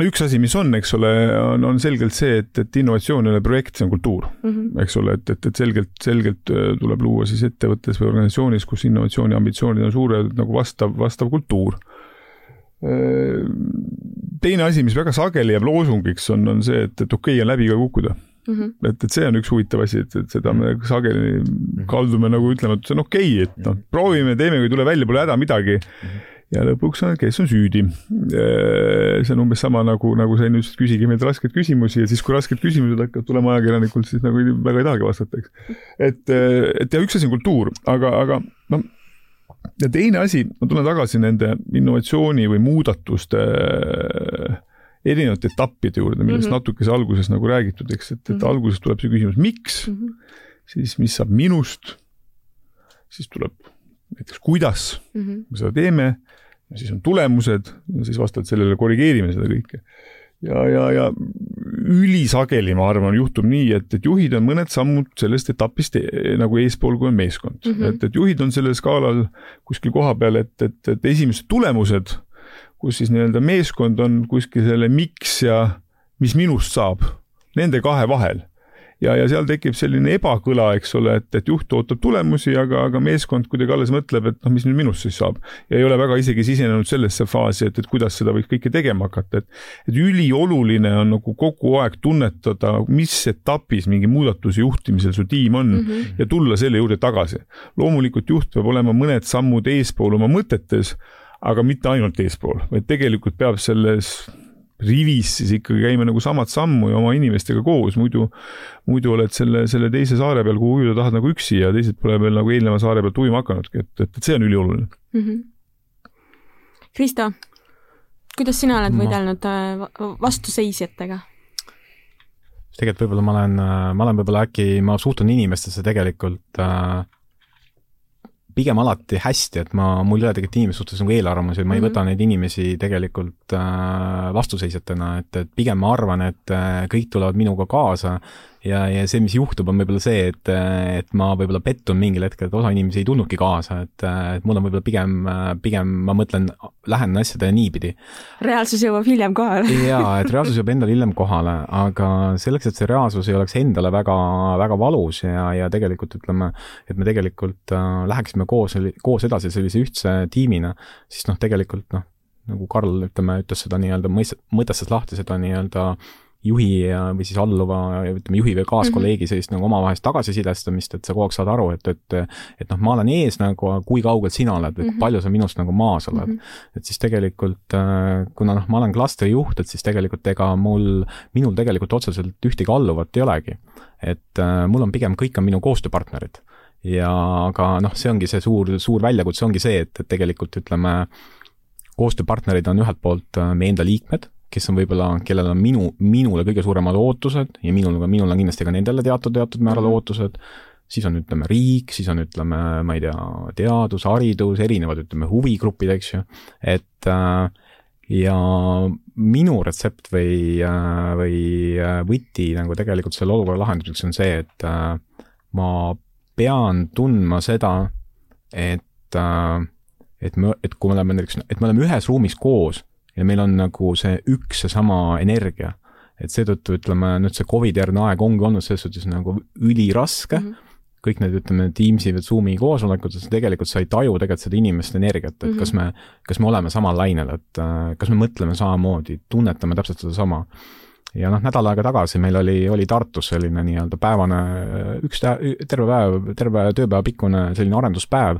no üks asi, mis on, eks ole, on, on selgelt see, et, et innovatsioon ei ole projekt, see on kultuur mm, -hmm. eks ole, et, et, et selgelt, selgelt äh, tuleb luua siis ettevõttes või organisatsioonis, kus innovatsiooni ambitsioonid on suured, nagu vastav, vastav kultuur. Äh, teine asi, mis väga sageli jääb loosungiks, on, on see, et, et okei okay on läbi ka kukkuda Mm -hmm. et, et see on üks huvitav asi, et, et seda me sageli mhm. kaldume nagu ütlema, et see on okei okay,, et noh, mhm. proovime, teeme, kui ei tule välja, pole häda midagi mm. -hmm. ja lõpuks on, kes on süüdi. see on umbes sama nagu, nagu sa enne ütlesid, küsige meilt raskeid küsimusi ja siis, kui rasked küsimused hakkavad tulema ajakirjanikult, siis nagu väga ei tahagi vastata, eks. et, et ja üks asi on kultuur, aga, aga noh ja teine asi, ma tulen tagasi nende innovatsiooni või muudatuste erinevate etappide juurde, millest mm -hmm. natukese alguses nagu räägitud, eks, et, et mm -hmm. alguses tuleb see küsimus, miks mm, -hmm. siis mis saab minust, siis tuleb näiteks kuidas mm -hmm. me seda teeme, siis on tulemused siis vastavalt sellele korrigeerime seda kõike ja, ja, ja ülisageli, ma arvan, juhtub nii, et, et juhid on mõned sammud sellest etapist e nagu eespool, kui on meeskond mm. -hmm. et, et juhid on sellel skaalal kuskil koha peal, et, et, et esimesed tulemused, kus siis nii-öelda meeskond on kuskil selle miks ja mis minust saab, nende kahe vahel ja, ja seal tekib selline ebakõla, eks ole, et, et juht ootab tulemusi, aga, aga meeskond kuidagi alles mõtleb, et noh, mis nüüd minust siis saab. ja ei ole väga isegi sisenenud sellesse faasi, et, et kuidas seda võiks kõike tegema hakata, et, et ülioluline on nagu kogu aeg tunnetada, mis etapis mingi muudatuse juhtimisel su tiim on mm -hmm. ja tulla selle juurde tagasi. loomulikult juht peab olema mõned sammud eespool oma mõtetes, aga mitte ainult eespool, vaid tegelikult peab selles rivis siis ikkagi käime nagu samat sammu ja oma inimestega koos, muidu, muidu oled selle, selle teise saare peal, kuhu ujuda tahad nagu üksi ja teised pole veel nagu eelneva saare pealt ujuma hakanudki, et, et, et see on ülioluline mm. -hmm. Kristo, kuidas sina oled võidelnud äh, vastuseisjatega? tegelikult võib-olla ma olen, äh, ma olen võib-olla äkki, ma suhtun inimestesse tegelikult äh, pigem alati hästi, et ma, mul ei ole tegelikult inimeste suhtes nagu eelarvamusi, ma mm -hmm. ei võta neid inimesi tegelikult äh, vastuseisjatena, et, et pigem ma arvan, et äh, kõik tulevad minuga kaasa ja, ja see, mis juhtub, on võib-olla see, et, et ma võib-olla pettun mingil hetkel, et osa inimesi ei tulnudki kaasa, et, et mul on võib-olla pigem, pigem ma mõtlen, lähenen asjadele niipidi. reaalsus jõuab hiljem kohale *laughs* jaa, et *laughs* reaalsus jõuab endale hiljem kohale, aga selleks, et see reaalsus ei oleks endale väga, väga valus ja, ja tegelikult ütleme, et me tegelikult äh, läheksime koos, koos edasi sellise ühtse tiimina, siis noh, tegelikult noh, nagu Karl, ütleme, ütles seda nii-öelda mõist-, mõtestas lahti seda nii-öelda äh, juhi ja, või siis alluva, ütleme juhi või kaaskolleegi mhm. sellist nagu omavahelist tagasisidestamist, et sa kogu aeg saad aru, et, et et noh, ma olen ees nagu, kui kaugel sina oled, et mm -hmm. palju sa minust nagu maas oled mm. -hmm. et siis tegelikult, äh, kuna noh, ma olen klastri juht, et siis tegelikult ega mul, minul tegelikult otseselt ühtegi alluvat ei olegi. et äh, mul on pigem, kõik on minu koostööpartnerid. ja aga noh, see ongi see suur, suur väljakutse ongi see, et, et tegelikult ütleme, koostööpartnerid on ühelt poolt äh, meie enda liikmed kes on võib-olla, kellel on minu, minule kõige suuremad ootused ja minul, minul on kindlasti ka nendele teatud, teatud määral -hmm. ootused, siis on, ütleme, riik, siis on, ütleme, ma ei tea, teadus, haridus, erinevad, ütleme, huvigrupid, eks ju, et äh, ja minu retsept või, äh, või äh, võti nagu tegelikult selle olukorra lahendamiseks on see, et ma pean tundma seda, et, et me, et kui me oleme näiteks, et me oleme ühes ruumis koos ja meil on nagu see üks ja sama energia. et seetõttu ütleme, nüüd see Covidi järgne aeg ongi olnud selles suhtes nagu üliraske mm, -hmm kõik need, ütleme, Teamsi või Zoomi koosolekud, tegelikult sa ei taju tegelikult seda inimeste energiat, et mm -hmm. kas me, kas me oleme samal lainel, et äh, kas me mõtleme samamoodi, tunnetame täpselt sedasama. ja noh, nädal aega tagasi meil oli, oli Tartus selline nii-öelda päevane, üks terve päev, terve tööpäeva pikkune selline arenduspäev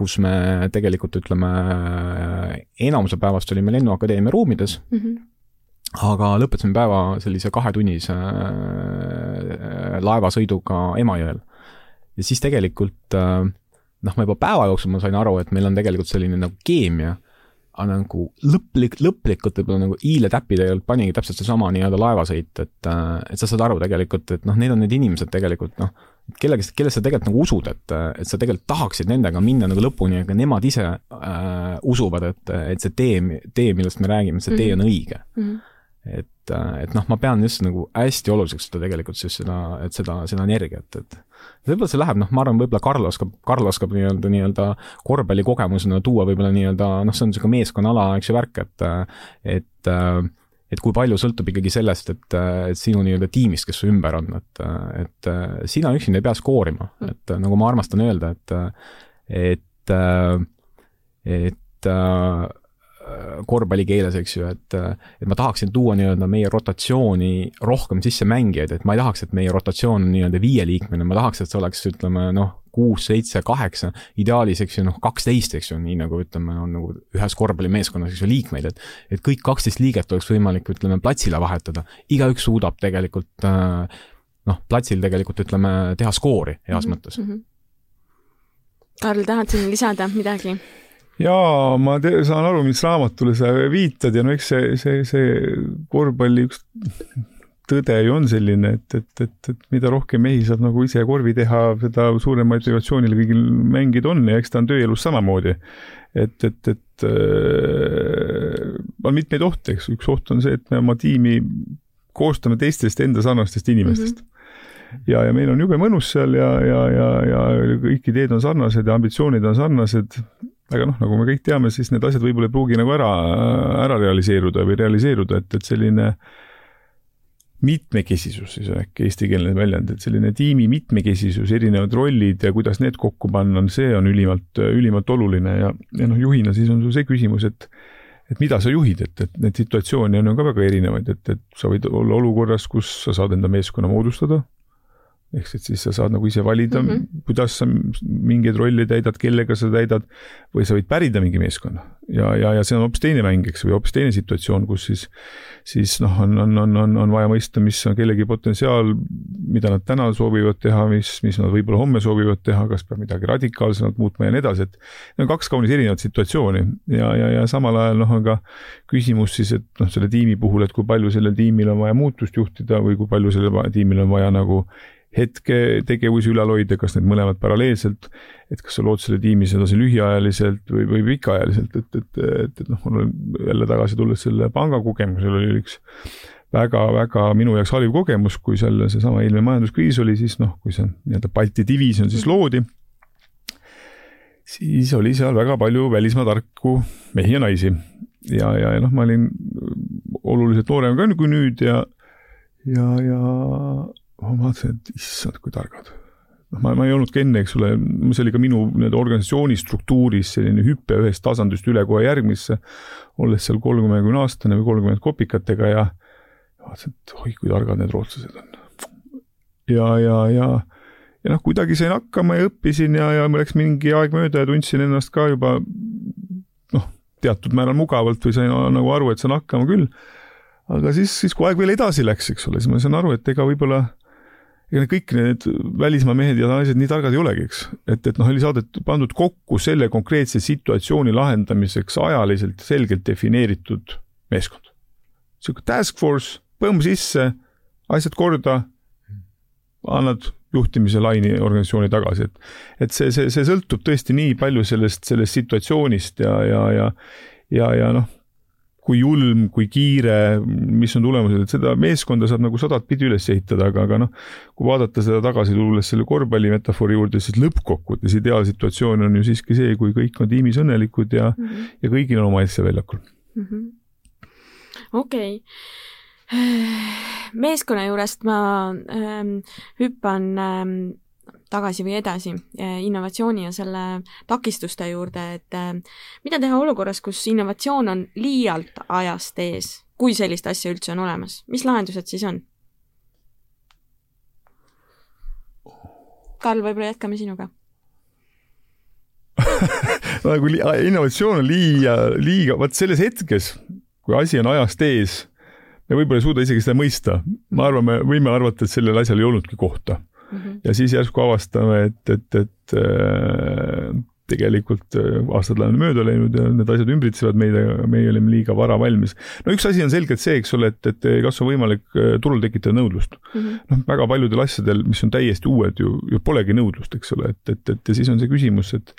kus me tegelikult ütleme, enamuse päevast olime Lennuakadeemia ruumides mm, -hmm. aga lõpetasime päeva sellise kahetunnise äh, laevasõiduga Emajõel. ja siis tegelikult äh, noh, ma juba päeva jooksul ma sain aru, et meil on tegelikult selline nagu keemia, aga nagu lõplik, lõplikult võib-olla nagu hiiletäppi tegelikult panigi täpselt seesama nii-öelda laevasõit, et, äh, et sa saad aru tegelikult, et noh, need on need inimesed tegelikult noh, kellegist, kellest sa tegelikult nagu usud, et, et sa tegelikult tahaksid nendega minna nagu lõpuni, aga nemad ise äh, usuvad, et, et see tee, tee, millest me räägime, see tee on mhm. õige mm. -hmm et, et noh, ma pean just nagu hästi oluliseks seda tegelikult siis seda, et seda, seda energiat, et võib-olla see läheb, noh, ma arvan, võib-olla Karl oskab, Karl oskab nii-öelda, nii-öelda korvpallikogemusena tuua võib-olla nii-öelda noh, see on niisugune meeskonnaala, eks ju, värk, et et äh, et kui palju sõltub ikkagi sellest, et, et sinu nii-öelda tiimist, kes su ümber on, et, et sina üksinda ei pea skoorima, mm. et nagu ma armastan öelda, et, et, et korvpallikeeles, eks ju, et, et ma tahaksin tuua nii-öelda meie rotatsiooni rohkem sisse mängijaid, et ma ei tahaks, et meie rotatsioon on nii-öelda viieliikmeline, ma tahaks, et see oleks, ütleme noh, kuus, seitse, kaheksa, ideaalis, eks ju, noh, kaksteist, eks ju, nii nagu ütleme, on nagu ühes korvpallimeeskonnas, eks ju, liikmeid, et et kõik kaksteist liiget oleks võimalik, ütleme, platsile vahetada, igaüks suudab tegelikult äh, noh, platsil tegelikult ütleme, teha skoori heas mm -hmm. mõttes mm. -hmm. Karl, tahad siin lisada midagi? jaa, ma te, saan aru, mis raamatule sa viitad ja no eks see, see, see korvpalli üks tõde ju on selline, et, et, et, et mida rohkem mehi saab nagu ise korvi teha, seda suurem motivatsioonil kõigil mängida on ja eks ta on tööelus samamoodi. et, et, et äh, on mitmeid ohte, eks, üks oht on see, et me oma tiimi koostame teistest enda sarnastest inimestest mm. -hmm ja, ja meil on jube mõnus seal ja, ja, ja, ja kõik ideed on sarnased ja ambitsioonid on sarnased aga noh, nagu me kõik teame, siis need asjad võib-olla ei pruugi nagu ära, ära realiseeruda või realiseeruda, et, et selline mitmekesisus, siis on äkki eestikeelne väljend, et selline tiimi mitmekesisus, erinevad rollid ja kuidas need kokku panna, see on ülimalt, ülimalt oluline ja, ja noh, juhina siis on sul see küsimus, et et mida sa juhid, et, et neid situatsioone on ju ka väga erinevaid, et, et sa võid olla olukorras, kus sa saad enda meeskonna moodustada ehk et siis sa saad nagu ise valida mm, -hmm. kuidas sa mingeid rolle täidad, kellega sa täidad või sa võid pärida mingi meeskonna ja, ja, ja see on hoopis teine mäng, eks, või hoopis teine situatsioon, kus siis, siis noh, on, on, on, on, on vaja mõista, mis on kellegi potentsiaal, mida nad täna soovivad teha, mis, mis nad võib-olla homme soovivad teha, kas peab midagi radikaalsemalt muutma ja nii edasi, et need on kaks kaunis erinevat situatsiooni. Ja, ja, ja samal ajal noh, on ka küsimus siis, et noh, selle tiimi puhul, et kui palju sellel tiimil on vaja muutust juhtida või kui palju sellel tiimil on vaja nagu hetketegevusi ülal hoida, kas need mõlemad paralleelselt, et kas sa lood selle tiimi sedasi lühiajaliselt või, või pikaajaliselt, et, et, et, et noh, mul on jälle tagasi tulles selle panga kogemusel oli üks väga-väga minu jaoks hariv kogemus, kui seal seesama eelmine majanduskriis oli, siis noh, kui see nii-öelda Balti divisjon siis loodi, siis oli seal väga palju välismaa tarku mehi ja naisi. ja, ja, ja noh, ma olin oluliselt noorem ka kui nüüd ja, ja, ja ma vaatasin, et issand, kui targad. noh, ma, ma ei olnudki enne, eks ole, see oli ka minu nii-öelda organisatsiooni struktuuris selline hüpe ühest tasandist üle kohe järgmisse, olles seal kolmekümne aastane või kolmkümmend kopikatega ja vaatasin, et oi, kui targad need rootslased on. ja, ja, ja, ja noh, kuidagi sain hakkama ja õppisin ja, ja läks mingi aeg mööda ja tundsin ennast ka juba noh, teatud määral mugavalt või sain nagu aru, et saan hakkama küll. aga siis, siis kui aeg veel edasi läks, eks ole, siis ma sain aru, et ega võib-olla ega kõik need välismaa mehed ja naised nii targad ei olegi, eks. et, et noh, oli saadet pandud kokku selle konkreetse situatsiooni lahendamiseks ajaliselt selgelt defineeritud meeskond. niisugune task force, põmm sisse, asjad korda, annad juhtimise laini organisatsiooni tagasi, et, et see, see, see sõltub tõesti nii palju sellest, sellest situatsioonist ja, ja, ja, ja, ja noh kui julm, kui kiire, mis on tulemused, et seda meeskonda saab nagu sadat pidi üles ehitada, aga, aga noh, kui vaadata seda tagasi, tulles selle korvpalli metafoori juurde, siis lõppkokkuvõttes ideaalsituatsioon on ju siiski see, kui kõik on tiimis õnnelikud ja mm, -hmm. ja kõigil on oma asja väljakul mm -hmm.. okei okay. meeskonna juurest ma ähm, hüppan ähm, tagasi või edasi eh, innovatsiooni ja selle takistuste juurde, et eh, mida teha olukorras, kus innovatsioon on liialt ajast ees, kui sellist asja üldse on olemas, mis lahendused siis on? Karl, võib-olla jätkame sinuga *laughs* nagu innovatsioon on liiga, liiga, vot selles hetkes, kui asi on ajast ees, me võib-olla ei suuda isegi seda mõista. ma arvan, me võime arvata, et sellel asjal ei olnudki kohta mm. -hmm. ja siis järsku avastame, et, et, et äh, tegelikult äh, aastad on mööda läinud ja need asjad ümbritsevad meid, aga meie olime liiga vara valmis. no üks asi on selgelt see, eks ole, et, et kas on võimalik äh, turul tekitada nõudlust mm. -hmm. noh, väga paljudel asjadel, mis on täiesti uued ju, ju polegi nõudlust, eks ole, et, et, et ja siis on see küsimus, et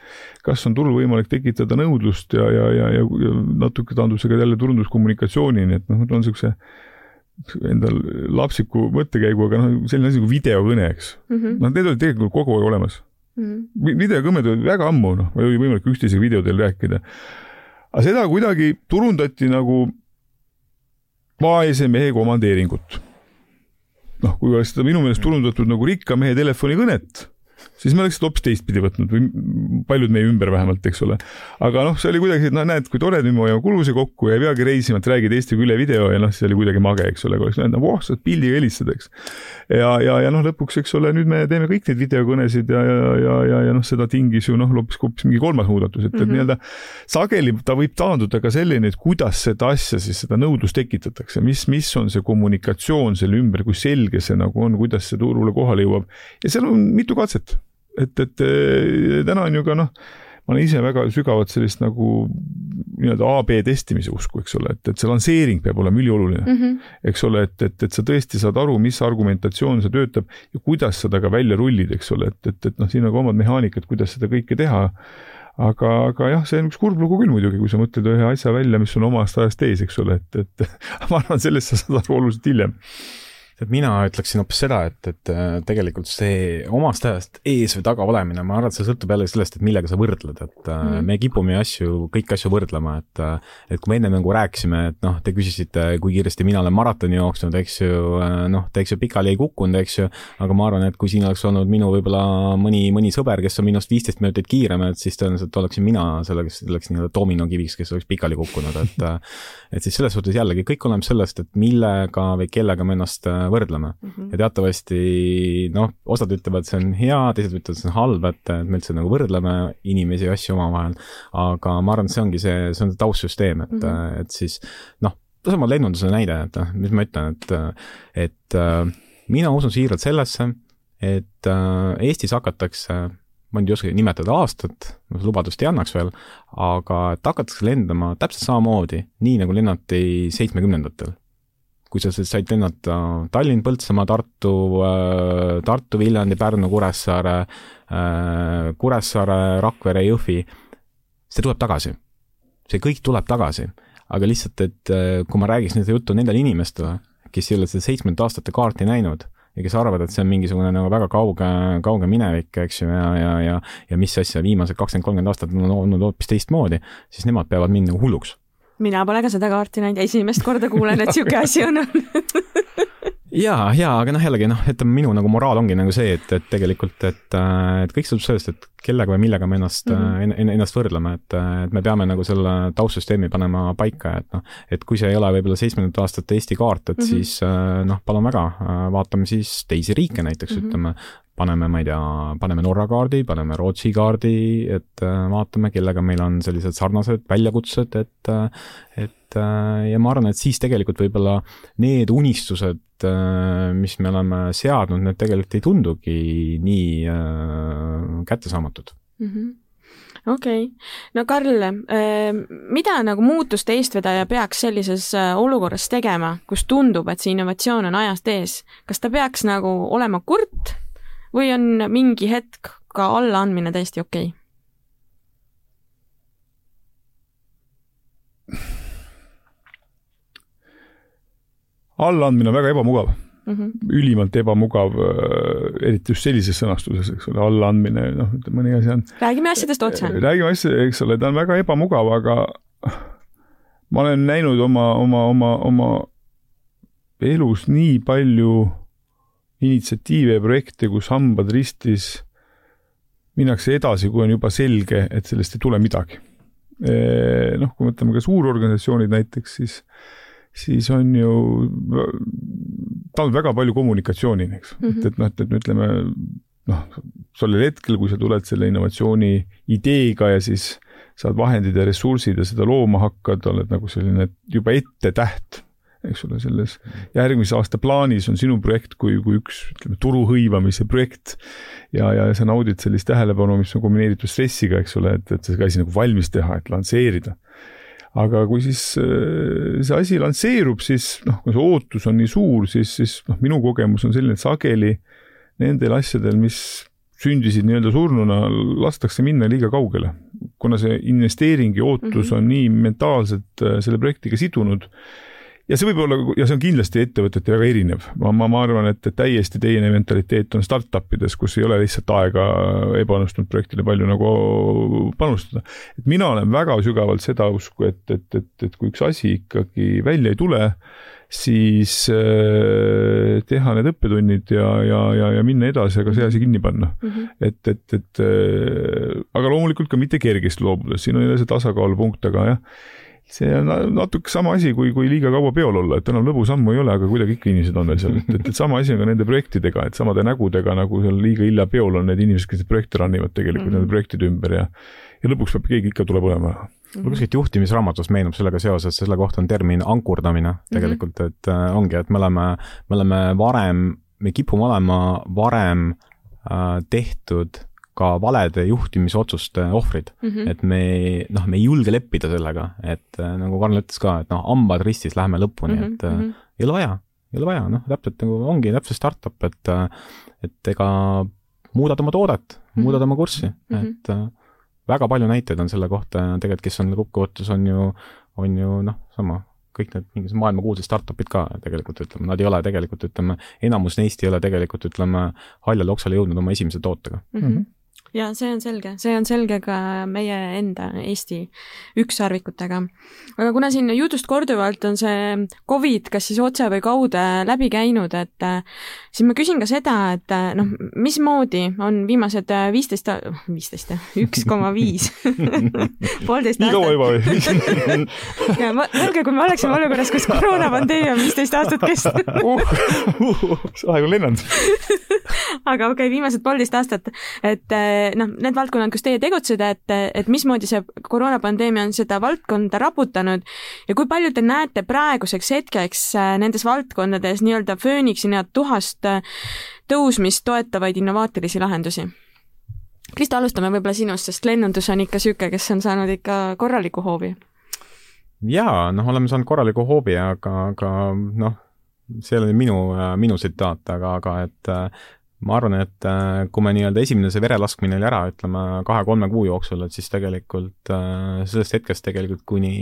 kas on turul võimalik tekitada nõudlust ja, ja, ja, ja, ja natuke taandub see ka jälle turunduskommunikatsioonini, et noh, on niisuguse endal lapsiku mõttekäigu, aga noh, selline asi nagu videokõne, eks mm. -hmm. noh, need olid tegelikult kogu aeg olemas mm. -hmm. videokõned olid väga ammu, noh, oli võimalik üksteisega video teel rääkida. aga seda kuidagi turundati nagu vaese mehe komandeeringut. noh, kui oleks seda minu meelest turundatud nagu rikka mehe telefonikõnet siis me oleks seda hoopis teistpidi võtnud või paljud meie ümber vähemalt, eks ole. aga noh, see oli kuidagi, et noh, näed, kui tore, nüüd me hoiame kulusid kokku ja ei peagi reisima, et räägid Eestiga üle video ja noh, see oli kuidagi mage, eks ole, kui oleks näinud, voh, saad pildiga helistada, eks. ja, ja, ja noh, lõpuks, eks ole, nüüd me teeme kõik neid videokõnesid ja, ja, ja, ja, ja noh, seda tingis ju noh, hoopis, hoopis mingi kolmas muudatus, et mm, -hmm. et mhm. nii-öelda sageli ta võib taanduda ka selleni, et kuidas seda asja siis, seda nõudlust tekitatakse, mis, mis on see kommunikatsioon selle ümber, kui selge see nagu on, kuidas see turule kohale jõuab ja seal on mitu katset et, et täna on ju ka noh, ma olen ise väga sügavalt sellist nagu nii-öelda AB testimise usku, eks ole, et, et see lansseering peab olema ülioluline mm. -hmm. eks ole, et, et, et sa tõesti saad aru, mis argumentatsioon see töötab ja kuidas seda ka välja rullid, eks ole, et, et, et noh, siin on ka omad mehaanikad, kuidas seda kõike teha aga, aga jah, see on üks kurb lugu küll muidugi, kui sa mõtled ühe asja välja, mis on omast ajast ees, eks ole, et, et *laughs* ma arvan, sellest sa saad aru oluliselt hiljem mina ütleksin hoopis seda, et, et äh, tegelikult see omast ajast ees või taga olemine, ma arvan, et see sõltub jälle sellest, et millega sa võrdled, et mm -hmm. me kipume asju, kõiki asju võrdlema, et äh, et kui me enne nagu rääkisime, et noh, te küsisite, kui kiiresti mina olen maratoni jooksnud, eks ju, noh, ta eks ju pikali ei kukkunud, eks ju, aga ma arvan, et kui siin oleks olnud minu võib-olla mõni, mõni sõber, kes on minust viisteist minutit kiirem, et siis tõenäoliselt oleksin mina selleks, selleks nii-öelda dominokiviks, kes oleks pikali kukkunud, et et siis selles suhtes jällegi kõik oleneb sellest, et millega või kellega me ennast võrdleme mm. -hmm. ja teatavasti noh, osad ütlevad, see on hea, teised ütlevad, see on halb, et, me üldse nagu võrdleme inimesi ja asju omavahel. aga ma arvan, et see ongi see, see on see taustsüsteem, et mm, -hmm. et siis noh, seesama lennunduse näide, et noh, mis ma ütlen, et, et mina usun siiralt sellesse, et Eestis hakatakse ma nüüd ei oska nimetada aastat, lubadust ei annaks veel, aga et hakatakse lendama täpselt samamoodi, nii nagu lennati seitsmekümnendatel kui sa said lennata Tallinn, Põltsamaa, Tartu, äh, Tartu, Viljandi, Pärnu, Kuressaare, äh, Kuressaare, Rakvere, Jõhvi, see tuleb tagasi. see kõik tuleb tagasi. aga lihtsalt, et äh, kui ma räägiks nüüd juttu nendele inimestele, kes ei ole seda seitsmekümnendate aastate kaarti näinud ja kes arvavad, et see on mingisugune nagu väga kauge, kauge minevik, eks ju, ja, ja, ja ja mis asja, viimased kakskümmend, kolmkümmend aastat on olnud hoopis teistmoodi, siis nemad peavad mind nagu hulluks mina pole ka seda kaarti näinud, esimest korda kuulen, et sihuke asi on ja, ja aga noh, jällegi noh, ütleme minu nagu moraal ongi nagu see, et, et tegelikult, et, et kõik sõltub sellest, et kellega või millega me ennast mm, -hmm. ennast võrdleme, et, et me peame nagu selle taustsüsteemi panema paika, et noh, et kui see ei ole võib-olla seitsmekümnendate aastate Eesti kaart, et mm -hmm. siis noh, palun väga, vaatame siis teisi riike näiteks mm, -hmm. ütleme, paneme, ma ei tea, paneme Norra kaardi, paneme Rootsi kaardi, et äh, vaatame, kellega meil on sellised sarnased väljakutsed, et, äh, et äh, ja ma arvan, et siis tegelikult võib-olla need unistused, mis me oleme seadnud, need tegelikult ei tundugi nii kättesaamatud mm. -hmm okei okay., no Karl, mida nagu muutuste eestvedaja peaks sellises olukorras tegema, kus tundub, et see innovatsioon on ajast ees, kas ta peaks nagu olema kurt või on mingi hetk ka allaandmine täiesti okei okay?? allaandmine on väga ebamugav mm, -hmm. ülimalt ebamugav, äh, eriti just sellises sõnastuses, eks ole, allaandmine, noh, mõni asi on. räägime asjadest otse. räägime asjadest, eks ole, ta on väga ebamugav, aga ma olen näinud oma, oma, oma, oma elus nii palju initsiatiive ja projekte, kus hambad ristis minnakse edasi, kui on juba selge, et sellest ei tule midagi. noh, kui mõtleme ka suurorganisatsioonid näiteks, siis, siis on ju, tahavad väga palju kommunikatsiooni, eks mm, -hmm. et, et noh, et, et ütleme noh, sellel hetkel, kui sa tuled selle innovatsiooni ideega ja siis saad vahendid ja ressursid ja seda looma hakkad, oled nagu selline juba ettetäht eks ole, selles järgmise aasta plaanis on sinu projekt kui, kui üks, ütleme, turu hõivamise projekt ja, ja sa naudid sellist tähelepanu, mis on kombineeritud stressiga, eks ole, et, et see asi nagu valmis teha, et lansseerida. aga kui siis äh, see asi lansseerub, siis noh, kui see ootus on nii suur, siis, siis noh, minu kogemus on selline, et sageli nendel asjadel, mis sündisid nii-öelda surnuna, lastakse minna liiga kaugele. kuna see investeering ja ootus mm -hmm. on nii mentaalselt äh, selle projektiga sidunud, ja see võib olla, ja see on kindlasti ettevõtete väga erinev, ma, ma, ma arvan, et täiesti teine mentaliteet on startup ides, kus ei ole lihtsalt aega ebaõnnestunud projektile palju nagu panustada. et mina olen väga sügavalt seda usku, et, et, et, et kui üks asi ikkagi välja ei tule, siis äh, teha need õppetunnid ja, ja, ja, ja minna edasi, aga see asi kinni panna mm. -hmm. et, et, et äh, aga loomulikult ka mitte kergesti loobudes, siin on jälle see tasakaalupunkt, aga jah see on natuke sama asi, kui, kui liiga kaua peol olla, et enam lõbusammu ei ole, aga kuidagi ikka inimesed on veel seal, et, et, et sama asi on ka nende projektidega, et samade nägudega nagu seal liiga hilja peol on need inimesed, kes neid projekte run ivad tegelikult mm -hmm. nende projektide ümber ja ja lõpuks peab keegi ikka tuleb olema. Mul kuskilt juhtimisraamatust meenub sellega seoses, selle kohta on termin ankurdamine tegelikult, et äh, ongi, et me oleme, me oleme varem, me kipume olema varem äh, tehtud ka valede juhtimisotsuste ohvrid mm. -hmm. et me, noh, me ei julge leppida sellega, et nagu Karl ütles ka, et noh, hambad ristis, lähme lõpuni mm, -hmm. et mm -hmm. ei ole vaja, ei ole vaja, noh, täpselt nagu ongi täpselt startup, et et ega muudad oma toodet mm, -hmm. muudad oma kurssi mm, -hmm. et väga palju näiteid on selle kohta tegelikult, kes on kokkuvõttes, on ju, on ju noh, sama kõik need mingisugused maailmakuulsad startup'id ka tegelikult ütleme, nad ei ole tegelikult ütleme, enamus neist ei ole tegelikult ütleme, haljale oksale jõudnud oma esimese tootega mm. -hmm ja see on selge, see on selge ka meie enda Eesti ükssarvikutega. aga kuna siin jutust korduvalt on see Covid kas siis otse või kaude läbi käinud, et siis ma küsin ka seda, et noh, mismoodi on viimased viisteist, viisteist jah, üks koma viis, *laughs* poolteist nii kaua juba või? ja mõelge, kui me oleksime olukorras, kus koroonapandeemia on viisteist aastat kestnud. *laughs* Uh, uh, aeg on lennanud. *laughs* Aga okei okay,, viimased poolteist aastat, et noh, need valdkonnad, kus teie tegutsete, et, et mismoodi see koroonapandeemia on seda valdkonda raputanud ja kui palju te näete praeguseks hetkeks äh, nendes valdkondades nii-öelda fööniksina tuhast äh, tõusmist toetavaid innovaatilisi lahendusi? Kristo, alustame võib-olla sinust, sest lennundus on ikka niisugune, kes on saanud ikka korraliku hoobi. jaa, noh, oleme saanud korraliku hoobi, aga, aga noh, see oli minu, minu tsitaat, aga, aga et ma arvan, et äh, kui me nii-öelda esimene see verelaskmine oli ära, ütleme kahe-kolme kuu jooksul, et siis tegelikult äh, sellest hetkest tegelikult kuni,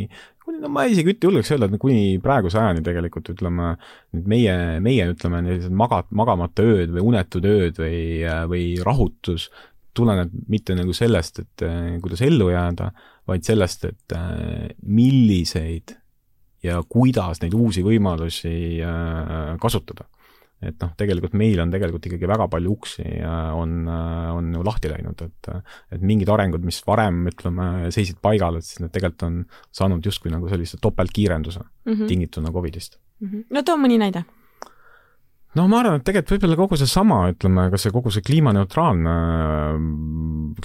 kuni no ma isegi ei julgeks öelda, et kuni praeguse ajani tegelikult ütleme, meie, meie ütleme, sellised maga-, magamata ööd või unetud ööd või, või rahutus tuleneb mitte nagu sellest, et äh, kuidas ellu jääda, vaid sellest, et milliseid ja kuidas neid uusi võimalusi kasutada et noh, tegelikult meil on tegelikult ikkagi väga palju uksi on, on ju lahti läinud, et et mingid arengud, mis varem, ütleme, seisid paigal, et siis need tegelikult on saanud justkui nagu sellise topeltkiirenduse mm -hmm. tingituna Covidist mm. -hmm. no too mõni näide no ma arvan, et tegelikult võib-olla kogu seesama, ütleme, kas see kogu see kliimaneutraalne,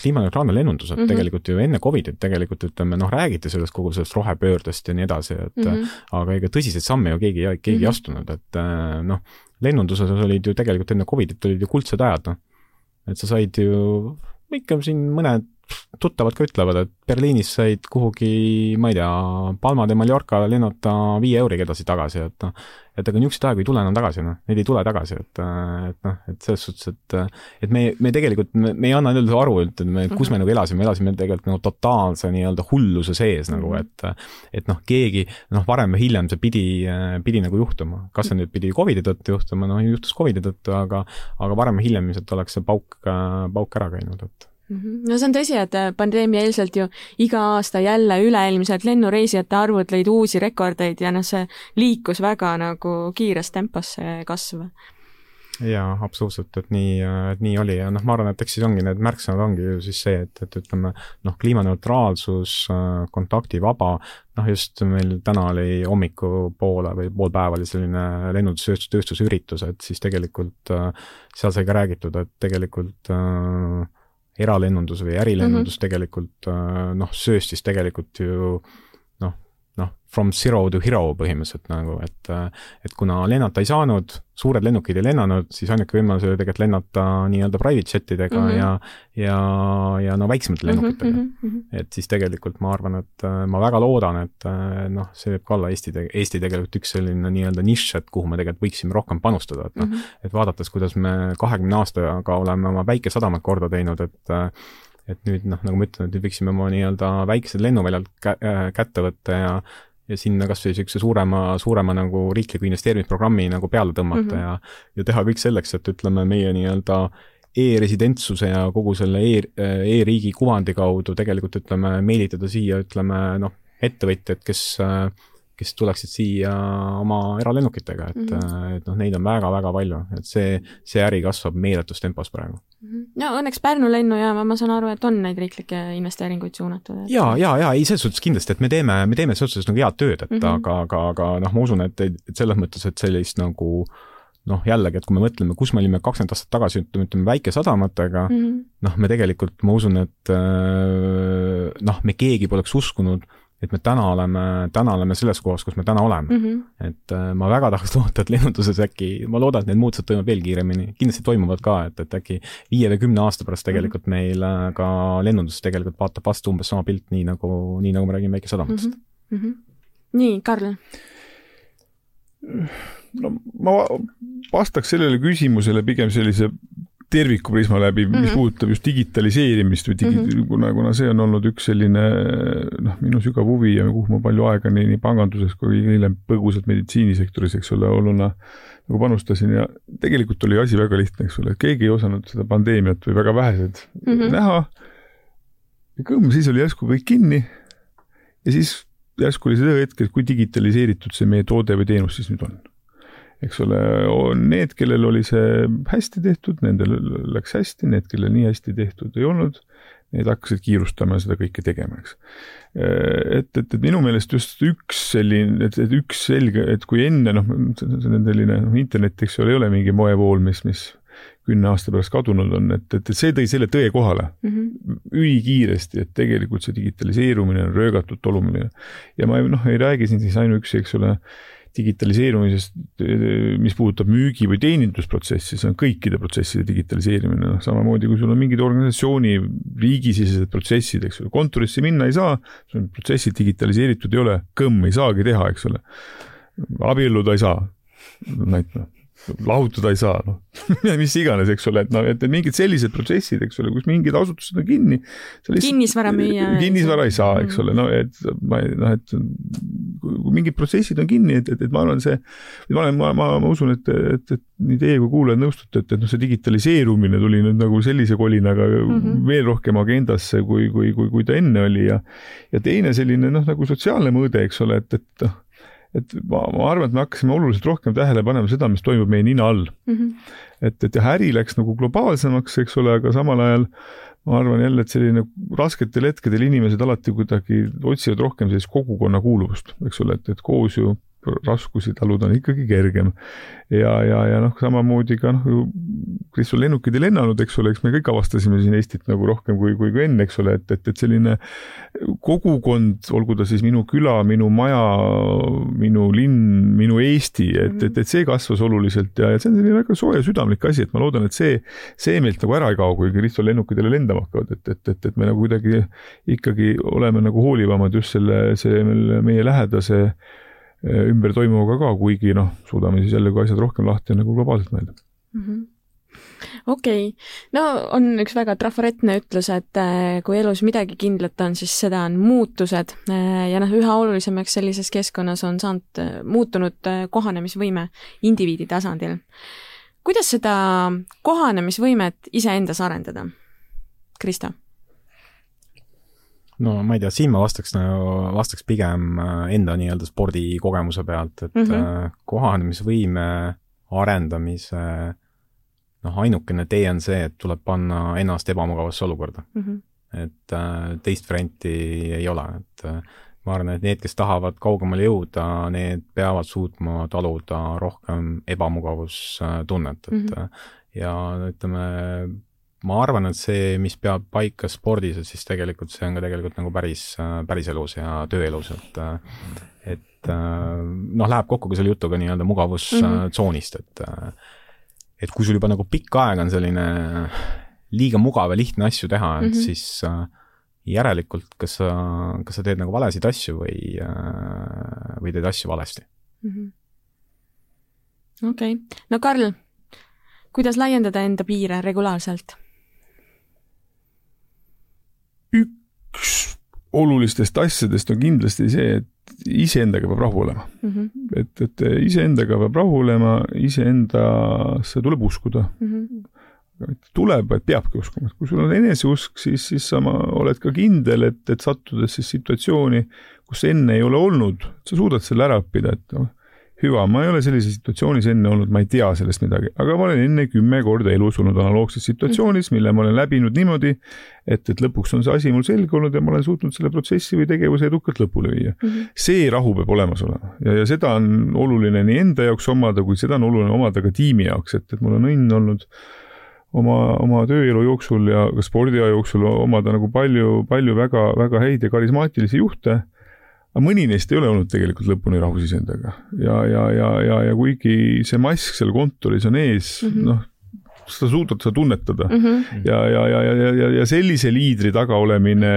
kliimaneutraalne lennundus, et mm -hmm. tegelikult ju enne Covidit tegelikult ütleme, noh, räägiti sellest kogu sellest rohepöördest ja nii edasi, et mm -hmm. aga ega tõsiseid samme ju keegi, keegi mm -hmm. ei astunud, et noh, lennunduses olid ju tegelikult enne Covidit olid ju kuldsed ajad, noh. et sa said ju, ikka siin mõned tuttavad ka ütlevad, et Berliinis said kuhugi, ma ei tea, Palma de Mallorca lennata viie euriga edasi-tagasi, et noh, et aga niisuguseid aegu ei tule enam tagasi, noh, neid ei tule tagasi, et, et noh, et selles suhtes, et et me, me tegelikult, me, ei anna üldse aru, et me, kus me nagu elasime, me elasime tegelikult nagu totaalse nii-öelda hulluse sees nagu, mhm. et et noh, keegi, noh, varem või hiljem see pidi, pidi nagu juhtuma. kas see nüüd pidi Covidi tõttu juhtuma, noh, juhtus Covidi tõttu, aga aga varem või hiljem ilmselt oleks see pauk, pauk ära käinud, et Mhm. No see on tõsi, et äh, pandeemia eelselt ju iga aasta jälle üleilmsed lennureisijate arvud lõid uusi rekordeid ja noh, see liikus väga nagu kiires tempos, see kasv. jaa, absoluutselt, et nii, et nii oli ja noh, ma arvan, et eks siis ongi need märksõnad ongi ju siis see, et, et ütleme noh, kliimaneutraalsus, äh, kontaktivaba, noh just meil täna oli hommikupoole või pool päeva oli selline lennundustööstuse üritus, et siis tegelikult äh, seal sai ka räägitud, et tegelikult äh, eralennundus või ärilennundus mm -hmm. tegelikult äh, noh, sööstis tegelikult ju noh, noh, from zero to hero põhimõtteliselt nagu, et et kuna lennata ei saanud, suured lennukid ei lennanud, siis ainuke võimalus oli tegelikult lennata nii-öelda private jet idega mm -hmm. ja ja, ja no väiksemate lennukitega mm. -hmm. et siis tegelikult ma arvan, et ma väga loodan, et noh, see võib ka olla Eesti, Eesti tegelikult üks selline nii-öelda nišš, et kuhu me tegelikult võiksime rohkem panustada, et noh mm -hmm., et vaadates, kuidas me kahekümne aastaga oleme oma väikesadamad korda teinud, et et nüüd noh, nagu ma ütlen, et nüüd võiksime oma nii-öelda väikesed lennuväljad kä äh, kätte võtta ja ja sinna kas või niisuguse suurema, suurema nagu riikliku investeerimisprogrammi nagu peale tõmmata mm -hmm. ja ja teha kõik selleks, et ütleme, meie nii-öelda e-residentsuse ja kogu selle e, e-riigi kuvandi kaudu tegelikult ütleme, meelitada siia, ütleme noh, ettevõtjad, kes äh, kes tuleksid siia oma eralennukitega, et mm, -hmm. et noh, neid on väga-väga palju, et see, see äri kasvab meeletus tempos praegu mm. -hmm. no õnneks Pärnu lennujaama, ma saan aru, et on neid riiklikke investeeringuid suunatud et.... ja, ja, ja ei, selles suhtes kindlasti, et me teeme, me teeme selles suhtes nagu head tööd, et mm -hmm. aga, aga, aga noh, ma usun, et, et selles mõttes, et sellist nagu noh, jällegi, et kui me mõtleme, kus me olime kakskümmend aastat tagasi, ütleme, ütleme väikesadamatega mm, -hmm. noh, me tegelikult, ma usun, et noh, me keegi poleks uskunud, et me täna oleme, täna oleme selles kohas, kus me täna oleme mm. -hmm. et äh, ma väga tahaks loota, et lennunduses äkki, ma loodan, et need muutused toimuvad veel kiiremini, kindlasti toimuvad ka, et, et äkki viie või kümne aasta pärast tegelikult mm -hmm. meil äh, ka lennunduses tegelikult vaatab vastu umbes sama pilt, nii nagu, nii nagu me räägime väikesadamatest mm. -hmm. nii, Karl? no ma vastaks sellele küsimusele pigem sellise tervikuprisma läbi, mis mm -hmm. puudutab just digitaliseerimist või digi- mm, -hmm. kuna, kuna see on olnud üks selline noh, minu sügav huvi ja kuhu ma palju aega nii, nii panganduses kui hiljem põgusalt meditsiinisektoris, eks ole, olnuna nagu panustasin ja tegelikult oli asi väga lihtne, eks ole, et keegi ei osanud seda pandeemiat või väga vähesed mm -hmm. näha. ja kõmm, siis oli järsku kõik kinni ja siis järsku oli see hetk, et kui digitaliseeritud see meie toode või teenus siis nüüd on eks ole, need, kellel oli see hästi tehtud, nendel läks hästi, need, kellel nii hästi tehtud ei olnud, need hakkasid kiirustama ja seda kõike tegema, eks. et, et, et minu meelest just üks selline, et, et üks selge, et kui enne noh, selline noh, internet, eks ju, ei ole mingi moevool, mis, mis kümne aasta pärast kadunud on, et, et, et see tõi selle tõe kohale mm -hmm. ülikiiresti, et tegelikult see digitaliseerumine on röögatult oluline. ja ma noh, ei räägi siin siis ainuüksi, eks ole, digitaliseerumisest, mis puudutab müügi- või teenindusprotsessi, see on kõikide protsesside digitaliseerimine, noh samamoodi kui sul on mingid organisatsiooni riigisisesed protsessid, eks ole, kontorisse minna ei saa, sul protsessid digitaliseeritud ei ole, kõmm ei saagi teha, eks ole. abielluda ei saa, näiteks lahutada ei saa, noh *laughs* mis iganes, eks ole, et noh, et mingid sellised protsessid, eks ole, kus mingid asutused on kinni. kinnisvara müüa. kinnisvara ei saa, eks ole, no et ma noh, et kui mingid protsessid on kinni, et, et, et ma arvan, see, ma olen, ma, ma, ma usun, et, et, et nii teie kui kuulajad nõustute, et, et noh, see digitaliseerumine tuli nüüd nagu sellise kolinaga mm -hmm. veel rohkem agendasse, kui, kui, kui, kui ta enne oli ja ja teine selline noh, nagu sotsiaalne mõõde, eks ole, et, et noh et ma, ma arvan, et me hakkasime oluliselt rohkem tähele panema seda, mis toimub meie nina all mm. -hmm. et, et jah, äri läks nagu globaalsemaks, eks ole, aga samal ajal ma arvan jälle, et selline rasketel hetkedel inimesed alati kuidagi otsivad rohkem sellist kogukonna kuuluvust, eks ole, et, et koos ju raskusi taluda on ikkagi kergem. ja, ja, ja noh, samamoodi ka noh, Kristul lennukid ei lennanud, eks ole, eks me kõik avastasime siin Eestit nagu rohkem kui, kui, kui enne, eks ole, et, et, et selline kogukond, olgu ta siis minu küla, minu maja, minu linn, minu Eesti, et, et, et see kasvas oluliselt ja, ja see on selline väga soe südamlik asi, et ma loodan, et see, see meilt nagu ära ei kao, kui Kristul lennukid jälle lendama hakkavad, et, et, et, et me nagu kuidagi ikkagi oleme nagu hoolivamad just selle, selle meie lähedase Äh, ümber toimuvaga ka, kuigi noh, suudame siis jälle, kui asjad rohkem lahti on, nagu globaalselt mõelda mm. -hmm okei okay., no on üks väga trafaretne ütlus, et äh, kui elus midagi kindlat on, siis seda on muutused äh, ja noh, üha olulisemaks sellises keskkonnas on saanud, muutunud kohanemisvõime indiviidi tasandil. kuidas seda kohanemisvõimet iseendas arendada? Krista no ma ei tea, siin ma vastaks nagu, vastaks pigem äh, enda nii-öelda spordikogemuse pealt, et mm -hmm. kohanemisvõime arendamise noh, ainukene tee on see, et tuleb panna ennast ebamugavasse olukorda mm. -hmm. et äh, teist varianti ei ole, et ma arvan, et need, kes tahavad kaugemale jõuda, need peavad suutma taluda rohkem ebamugavustunnet, et mm -hmm. ja ütleme, ma arvan, et see, mis peab paika spordis, et siis tegelikult see on ka tegelikult nagu päris, päriselus ja tööelus, et et noh, läheb kokku ka selle jutuga nii-öelda mugavustsoonist mm, -hmm. et et kui sul juba nagu pikka aega on selline liiga mugav ja lihtne asju teha mm, -hmm. siis järelikult kas sa, kas sa teed nagu valesid asju või, või teed asju valesti mm -hmm.. okei okay., no Karl, kuidas laiendada enda piire regulaarselt? Üks olulistest asjadest on kindlasti see, et iseendaga peab rahu olema mm. -hmm. et, et iseendaga peab rahu olema, iseendasse tuleb uskuda mm. -hmm tuleb, vaid peabki uskuma, et kui sul on eneseusk, siis, siis sa oled ka kindel, et, et sattudes siis situatsiooni, kus enne ei ole olnud, sa suudad selle ära õppida, et noh hüva, ma ei ole sellises situatsioonis enne olnud, ma ei tea sellest midagi, aga ma olen enne kümme korda elus olnud analoogses situatsioonis, mille ma olen läbinud niimoodi, et, et lõpuks on see asi mul selge olnud ja ma olen suutnud selle protsessi või tegevuse edukalt lõpule viia mm. -hmm. see rahu peab olemas olema ja, ja seda on oluline nii enda jaoks omada, kui seda on oluline omada ka tiimi jaoks, et, et mul on õnn olnud oma, oma tööelu jooksul ja ka spordiaja jooksul omada nagu palju, palju väga, väga häid ja karismaatilisi juhte aga mõni neist ei ole olnud tegelikult lõpuni rahus iseendaga ja, ja, ja, ja, ja kuigi see mask seal kontoris on ees mm -hmm., noh, sa suudad seda tunnetada mm -hmm. ja, ja, ja, ja, ja, ja sellise liidri taga olemine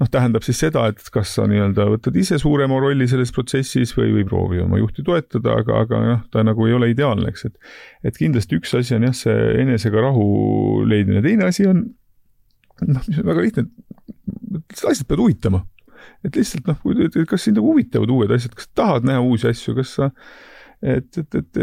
noh, tähendab siis seda, et kas sa nii-öelda võtad ise suurema rolli selles protsessis või, või proovi oma juhti toetada, aga, aga noh, ta nagu ei ole ideaalne, eks, et et kindlasti üks asi on jah, see enesega rahu leidmine, teine asi on noh, mis on väga lihtne, asjad peavad huvitama et lihtsalt noh, kas sind nagu huvitavad uued asjad, kas tahad näha uusi asju, kas sa et, et, et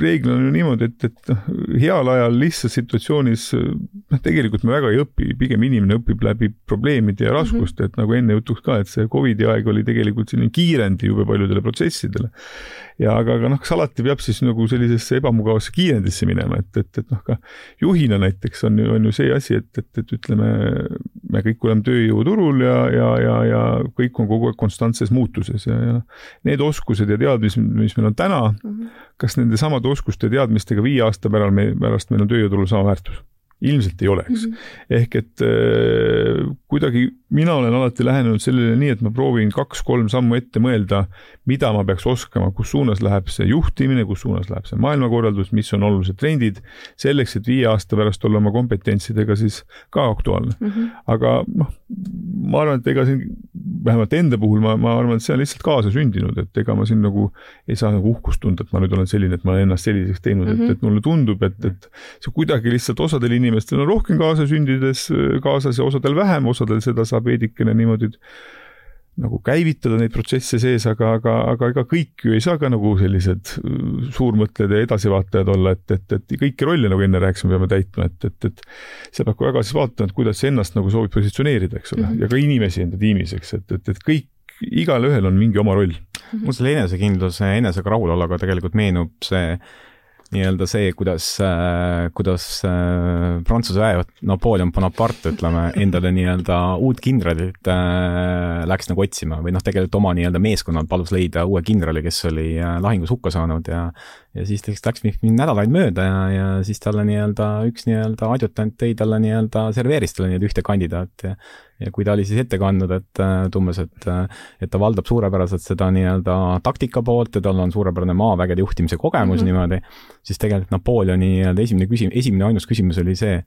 reeglina on ju niimoodi, et, et noh, heal ajal lihtsas situatsioonis noh, tegelikult me väga ei õpi, pigem inimene õpib läbi probleemide ja mhm. raskuste, et nagu enne jutuks ka, et see Covidi aeg oli tegelikult selline kiirendi jube paljudele protsessidele ja aga, aga noh, kas alati peab siis nagu sellisesse ebamugavasse kiirendisse minema, et, et, et noh, ka juhina näiteks on ju, on ju see asi, et, et, et ütleme, me kõik oleme tööjõuturul ja, ja, ja, ja kõik on kogu aeg konstantses muutuses ja, ja need oskused ja teadmised, mis meil on täna mm, -hmm. kas nende samade oskuste ja teadmistega viie aasta päral me, pärast meil on tööjõuturul sama väärtus? ilmselt ei oleks mm. -hmm. ehk et äh, kuidagi mina olen alati lähenenud sellele nii, et ma proovin kaks-kolm sammu ette mõelda, mida ma peaks oskama, kus suunas läheb see juhtimine, kus suunas läheb see maailmakorraldus, mis on olulised trendid, selleks, et viie aasta pärast olla oma kompetentsidega siis ka aktuaalne mm. -hmm. aga noh, ma arvan, et ega siin vähemalt enda puhul ma, ma arvan, et see on lihtsalt kaasasündinud, et ega ma siin nagu ei saa nagu uhkust tunda, et ma nüüd olen selline, et ma olen ennast selliseks teinud mm, -hmm. et, mhm. et mulle tundub, et, et see kuidagi lihtsalt osadel inimestel on rohkem kaasasündides kaasas ja osadel vähem, osadel seda saab veidikene niimoodi nagu käivitada neid protsesse sees, aga, aga, aga ega kõik ju ei saa ka nagu sellised suurmõtlejad ja edasivaatajad olla, et, et, et kõiki rolle, nagu enne rääkisime, peame täitma, et, et, et sa pead ka väga siis vaatama, et kuidas sa ennast nagu soovid positsioneerida, eks ole mm, -hmm. ja ka inimesi enda tiimis, eks, et, et, et kõik, igalühel on mingi oma roll. mul selle enesekindluse, enesega rahuloluga tegelikult meenub see nii-öelda see, kuidas äh,, kuidas äh, Prantsuse väejuht Napoleon Bonaparte, ütleme, endale nii-öelda uut kindralit äh, läks nagu otsima või noh, tegelikult oma nii-öelda meeskonnal palus leida uue kindrali, kes oli äh, lahingus hukka saanud ja ja siis läks mingi nädalaid mööda ja, ja siis talle nii-öelda üks nii-öelda adjutant tõi talle nii-öelda, serveeris talle nii-öelda ühte kandidaati ja ja kui ta oli siis ette kandnud, et umbes, et, et ta valdab suurepäraselt seda nii-öelda taktika poolt ja tal on suurepärane maavägede juhtimise kogemus mm -hmm. niimoodi, siis tegelikult Napoleoni nii-öelda esimene küsim-, esimene ainus küsimus oli see,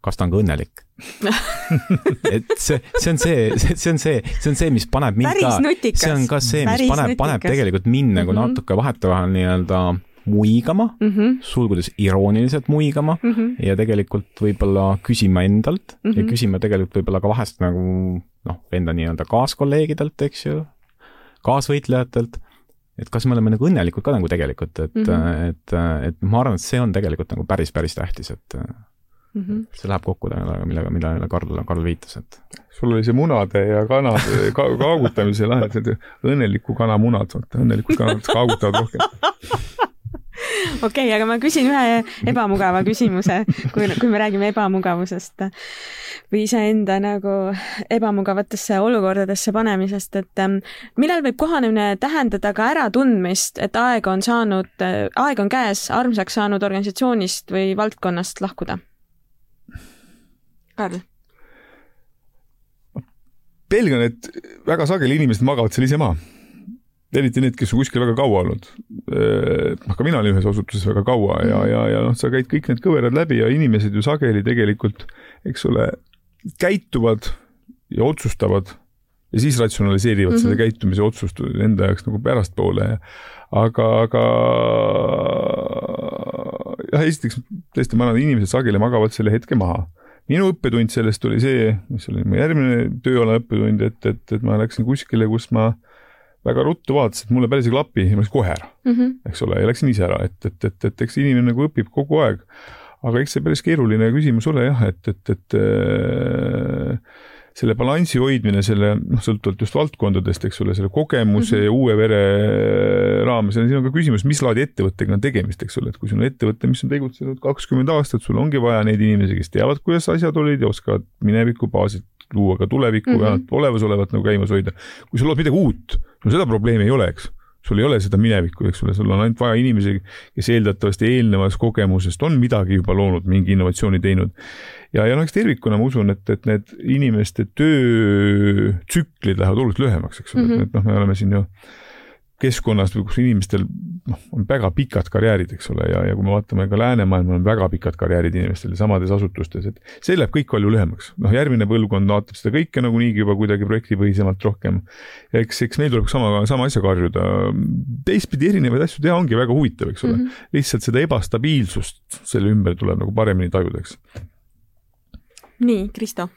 kas ta on ka õnnelik *laughs* et see, see on see, see on see, see on see, mis paneb mind ka, see on ka see, mis Päris paneb, paneb tegelikult mind nagu mm -hmm. natuke vahetevahel nii-öelda muigama mm, -hmm. sulgudes irooniliselt muigama mm -hmm. ja tegelikult võib-olla küsima endalt mm -hmm. ja mhm. küsima tegelikult võib-olla ka vahest nagu noh, enda nii-öelda kaaskolleegidelt, eks ju, kaasvõitlejatelt, et kas me oleme nagu õnnelikud ka nagu tegelikult, et mm, -hmm. et, et, et ma arvan, et see on tegelikult nagu päris, päris tähtis, et mm. -hmm. see läheb kokku millega, millega, millele Karl, Karl viitas, et. sul oli see munade ja kanade ka, kaagutamise lahend, õnneliku kana munad, vaata õnnelikud kanad kaagutavad rohkem *laughs* okei okay,, aga ma küsin ühe ebamugava küsimuse, kui, kui me räägime ebamugavusest või iseenda nagu ebamugavatesse olukordadesse panemisest, et ähm, millal võib kohanemine tähendada ka äratundmist, et aeg on saanud, aeg on käes armsaks saanud organisatsioonist või valdkonnast lahkuda? Karl? pelgan, et väga sageli inimesed magavad seal ise maha. Eriti need, kes on kuskil väga kaua olnud. noh, ka mina olin ühes asutuses väga kaua ja, ja, ja noh, sa käid kõik need kõverad läbi ja inimesed ju sageli tegelikult, eks ole, käituvad ja otsustavad ja siis ratsionaliseerivad mm -hmm. selle käitumise otsust enda jaoks nagu pärastpoole ja aga, aga jah, esiteks tõesti, ma arvan, inimesed sageli magavad selle hetke maha minu õppetund sellest oli see, mis oli mu järgmine tööala õppetund, et, et, et ma läksin kuskile, kus ma väga ruttu vaatasin, et mulle päris ei klapi ja ma läksin kohe ära mm, -hmm. eks ole, ja läksin ise ära, et, et, et, et eks inimene nagu õpib kogu aeg. aga eks see päris keeruline küsimus ole jah, et, et, et äh, selle balansi hoidmine selle, noh, sõltuvalt just valdkondadest, eks ole, selle kogemuse mm -hmm. ja uue vere raames siin on ka küsimus, mis laadi ettevõttega on tegemist, eks ole, et kui sul on ettevõte, mis on tegutsenud kakskümmend aastat, sul ongi vaja neid inimesi, kes teavad, kuidas asjad olid ja oskavad mineviku baasilt luua ka tulevikku mm -hmm. ja olemasolevat nagu käimas hoida. kui sa lood midagi uut, no seda probleemi ei ole, eks sul ei ole seda minevikku, eks ole, sul on ainult vaja inimesi, kes eeldatavasti eelnevast kogemusest on midagi juba loonud, mingi innovatsiooni teinud. ja, ja noh, eks tervikuna ma usun, et, et need inimeste töötsüklid lähevad oluliselt lühemaks, eks ole mm, -hmm. et noh, me oleme siin ju keskkonnas, kus inimestel noh, on väga pikad karjäärid, eks ole, ja, ja kui me vaatame ka läänemaailma, on väga pikad karjäärid inimestel samades asutustes, et see läheb kõik palju lühemaks. noh, järgmine põlvkond vaatab seda kõike nagunii juba kuidagi projektipõhisemalt rohkem. eks, eks meil tuleb sama, sama asjaga harjuda. teistpidi erinevaid asju teha ongi väga huvitav, eks ole mm. -hmm. lihtsalt seda ebastabiilsust selle ümber tuleb nagu paremini tajuda, eks. nii, Kristo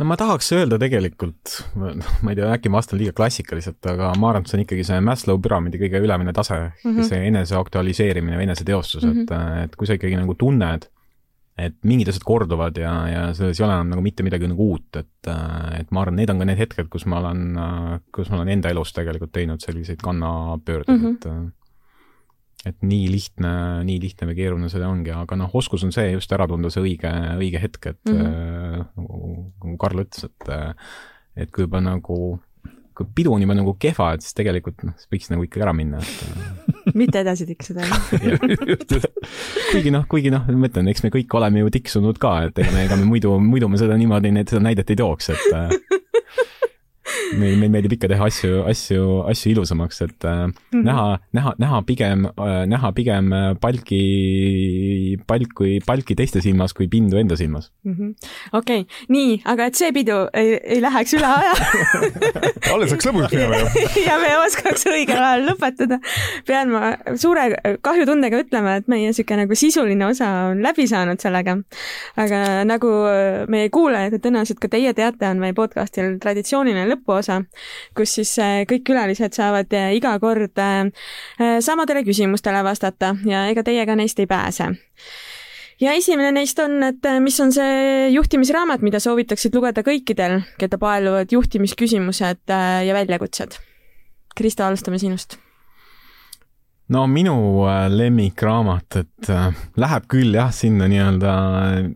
no ma tahaks öelda tegelikult, noh, ma ei tea, äkki ma vastan liiga klassikaliselt, aga ma arvan, et see on ikkagi see Maslow püramiidi kõige ülemine tase mm, -hmm. see enese aktualiseerimine või eneseteostus mm, -hmm. et, et kui sa ikkagi nagu tunned, et mingid asjad korduvad ja, ja selles ei ole enam nagu mitte midagi nagu uut, et, et ma arvan, need on ka need hetked, kus ma olen, kus ma olen enda elus tegelikult teinud selliseid kannapöördeid mm, -hmm. et et nii lihtne, nii lihtne või keeruline see ongi, aga noh, oskus on see just ära tunda see õige, õige hetk, et mm -hmm. nagu, nagu Karl ütles, et et kui juba nagu, kui pidu on juba nagu kehva, et siis tegelikult noh, siis võiks nagu ikkagi ära minna, et *laughs* mitte edasi tiksuda *laughs* kuigi noh, kuigi noh, ma ütlen, eks me kõik oleme ju tiksunud ka, et ega me, ega me muidu, muidu me seda niimoodi, seda näidet ei tooks, et meil, meil meeldib ikka teha asju, asju, asju ilusamaks, et äh, mm -hmm. näha, näha, näha pigem äh,, näha pigem äh, palki, palki, palki teiste silmas kui pindu enda silmas -hmm.. okei nii, aga et see pidu ei, ei läheks üle aja *laughs* alles saaks lõbusaks *laughs* minema ju. ja me oskaks õigel ajal lõpetada, pean ma suure kahjutundega ütlema, et meie niisugune nagu sisuline osa on läbi saanud sellega. aga nagu meie kuulajad ja tõenäoliselt ka teie teate, on meie podcastil traditsiooniline lõpuosa, kus siis äh, kõik külalised saavad äh, iga kord äh, samadele küsimustele vastata ja ega teie ka neist ei pääse ja esimene neist on, et mis on see juhtimisraamat, mida soovitaksid lugeda kõikidel, keda paeluvad juhtimisküsimused ja väljakutsed? Kristo, alustame sinust no minu äh, lemmikraamat, et äh, läheb küll jah, sinna nii-öelda,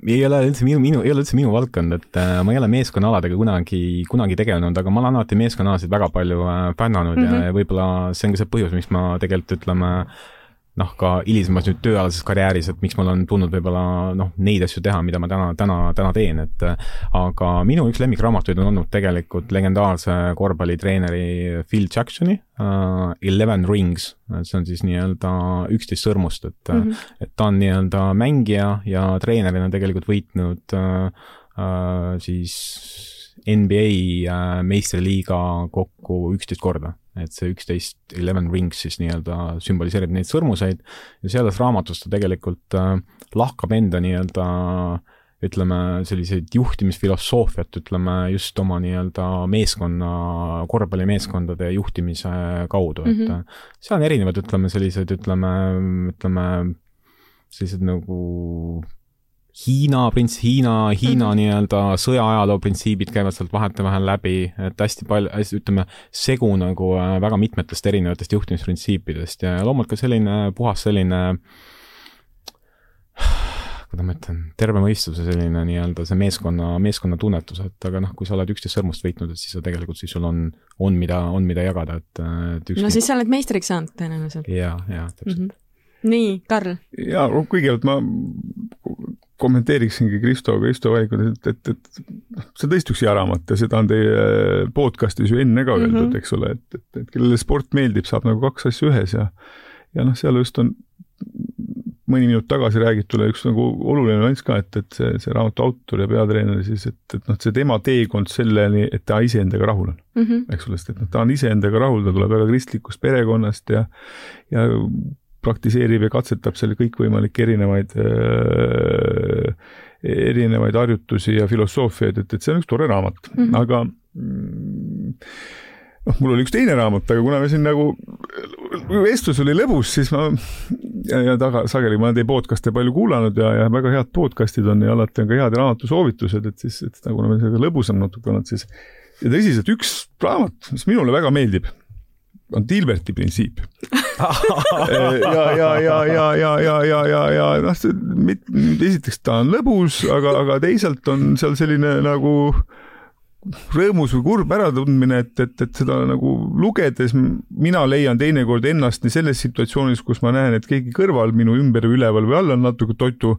ei ole üldse minu, minu, ei ole üldse minu valdkond, et äh, ma ei ole meeskonnaaladega kunagi, kunagi tegelenud, aga ma olen alati meeskonnaalasid väga palju fännanud mm -hmm. ja, ja võib-olla see on ka see põhjus, miks ma tegelikult ütleme noh, ka hilisemas nüüd tööalases karjääris, et miks mul on tulnud võib-olla noh, neid asju teha, mida ma täna, täna, täna teen, et aga minu üks lemmikraamatuid on olnud tegelikult legendaarse korvpallitreeneri Phil Jacksoni uh, Eleven Rings, see on siis nii-öelda üksteist sõrmust, et mm, -hmm. et ta on nii-öelda mängija ja treenerina tegelikult võitnud uh, uh, siis NBA meistriliiga kokku üksteist korda et see üksteist, eleven rings siis nii-öelda sümboliseerib neid sõrmuseid ja selles raamatus ta tegelikult äh, lahkab enda nii-öelda ütleme, selliseid juhtimisfilosoofiat, ütleme just oma nii-öelda meeskonna, korvpallimeeskondade juhtimise kaudu mm, -hmm. et mhm. seal on erinevad, ütleme, sellised, ütleme, ütleme, sellised nagu Hiina prints, Hiina, Hiina mm -hmm. nii-öelda sõjaajaloo printsiibid käivad sealt vahetevahel läbi, et hästi palju, ütleme, segu nagu äh, väga mitmetest erinevatest juhtimisprintsiipidest ja loomulikult ka selline puhas selline kuidas ma ütlen, terve mõistuse selline nii-öelda see meeskonna, meeskonna tunnetus, et aga noh, kui sa oled üksteist sõrmust võitnud, et siis sa tegelikult, siis sul on, on mida, on mida jagada, et, et ükski... no siis sa oled meistriks saanud tõenäoliselt. ja, ja täpselt mm. -hmm nii, Karl? ja kõigepealt ma kommenteeriksingi Kristo, Kristo valikut, et, et, et see on tõesti üks hea raamat ja seda on teie podcast'is ju enne ka öeldud mm, -hmm. eks ole, et, et, et kellele sport meeldib, saab nagu kaks asja ühes ja ja noh, seal just on mõni minut tagasi räägitule üks nagu oluline nüanss ka, et, et see, see raamatu autor ja peatreener siis, et, et noh, see tema teekond selleni, et ta iseendaga rahul on mm, -hmm. eks ole, sest et noh, ta on iseendaga rahul, ta tuleb väga kristlikust perekonnast ja ja praktiseerib ja katsetab seal kõikvõimalikke erinevaid äh, erinevaid harjutusi ja filosoofiaid, et, et see on üks tore raamat mm, -hmm. aga noh, mul oli üks teine raamat, aga kuna me siin nagu, vestlus oli lõbus, siis ma ja, ja taga, sageli ma olen teie podcast'e palju kuulanud ja, ja väga head podcast'id on ja alati on ka head raamatusoovitused, et siis, et kuna meil sellega lõbusam natuke olnud, siis ja tõsiselt üks raamat, mis minule väga meeldib on Dilberti printsiip *laughs* *laughs* ja, ja, ja, ja, ja, ja, ja, ja, ja noh, esiteks ta on lõbus, aga, aga teisalt on seal selline nagu rõõmus või kurb äratundmine, et, et, et seda nagu lugedes mina leian teinekord ennast nii selles situatsioonis, kus ma näen, et keegi kõrval minu ümber või üleval või all on natuke toitu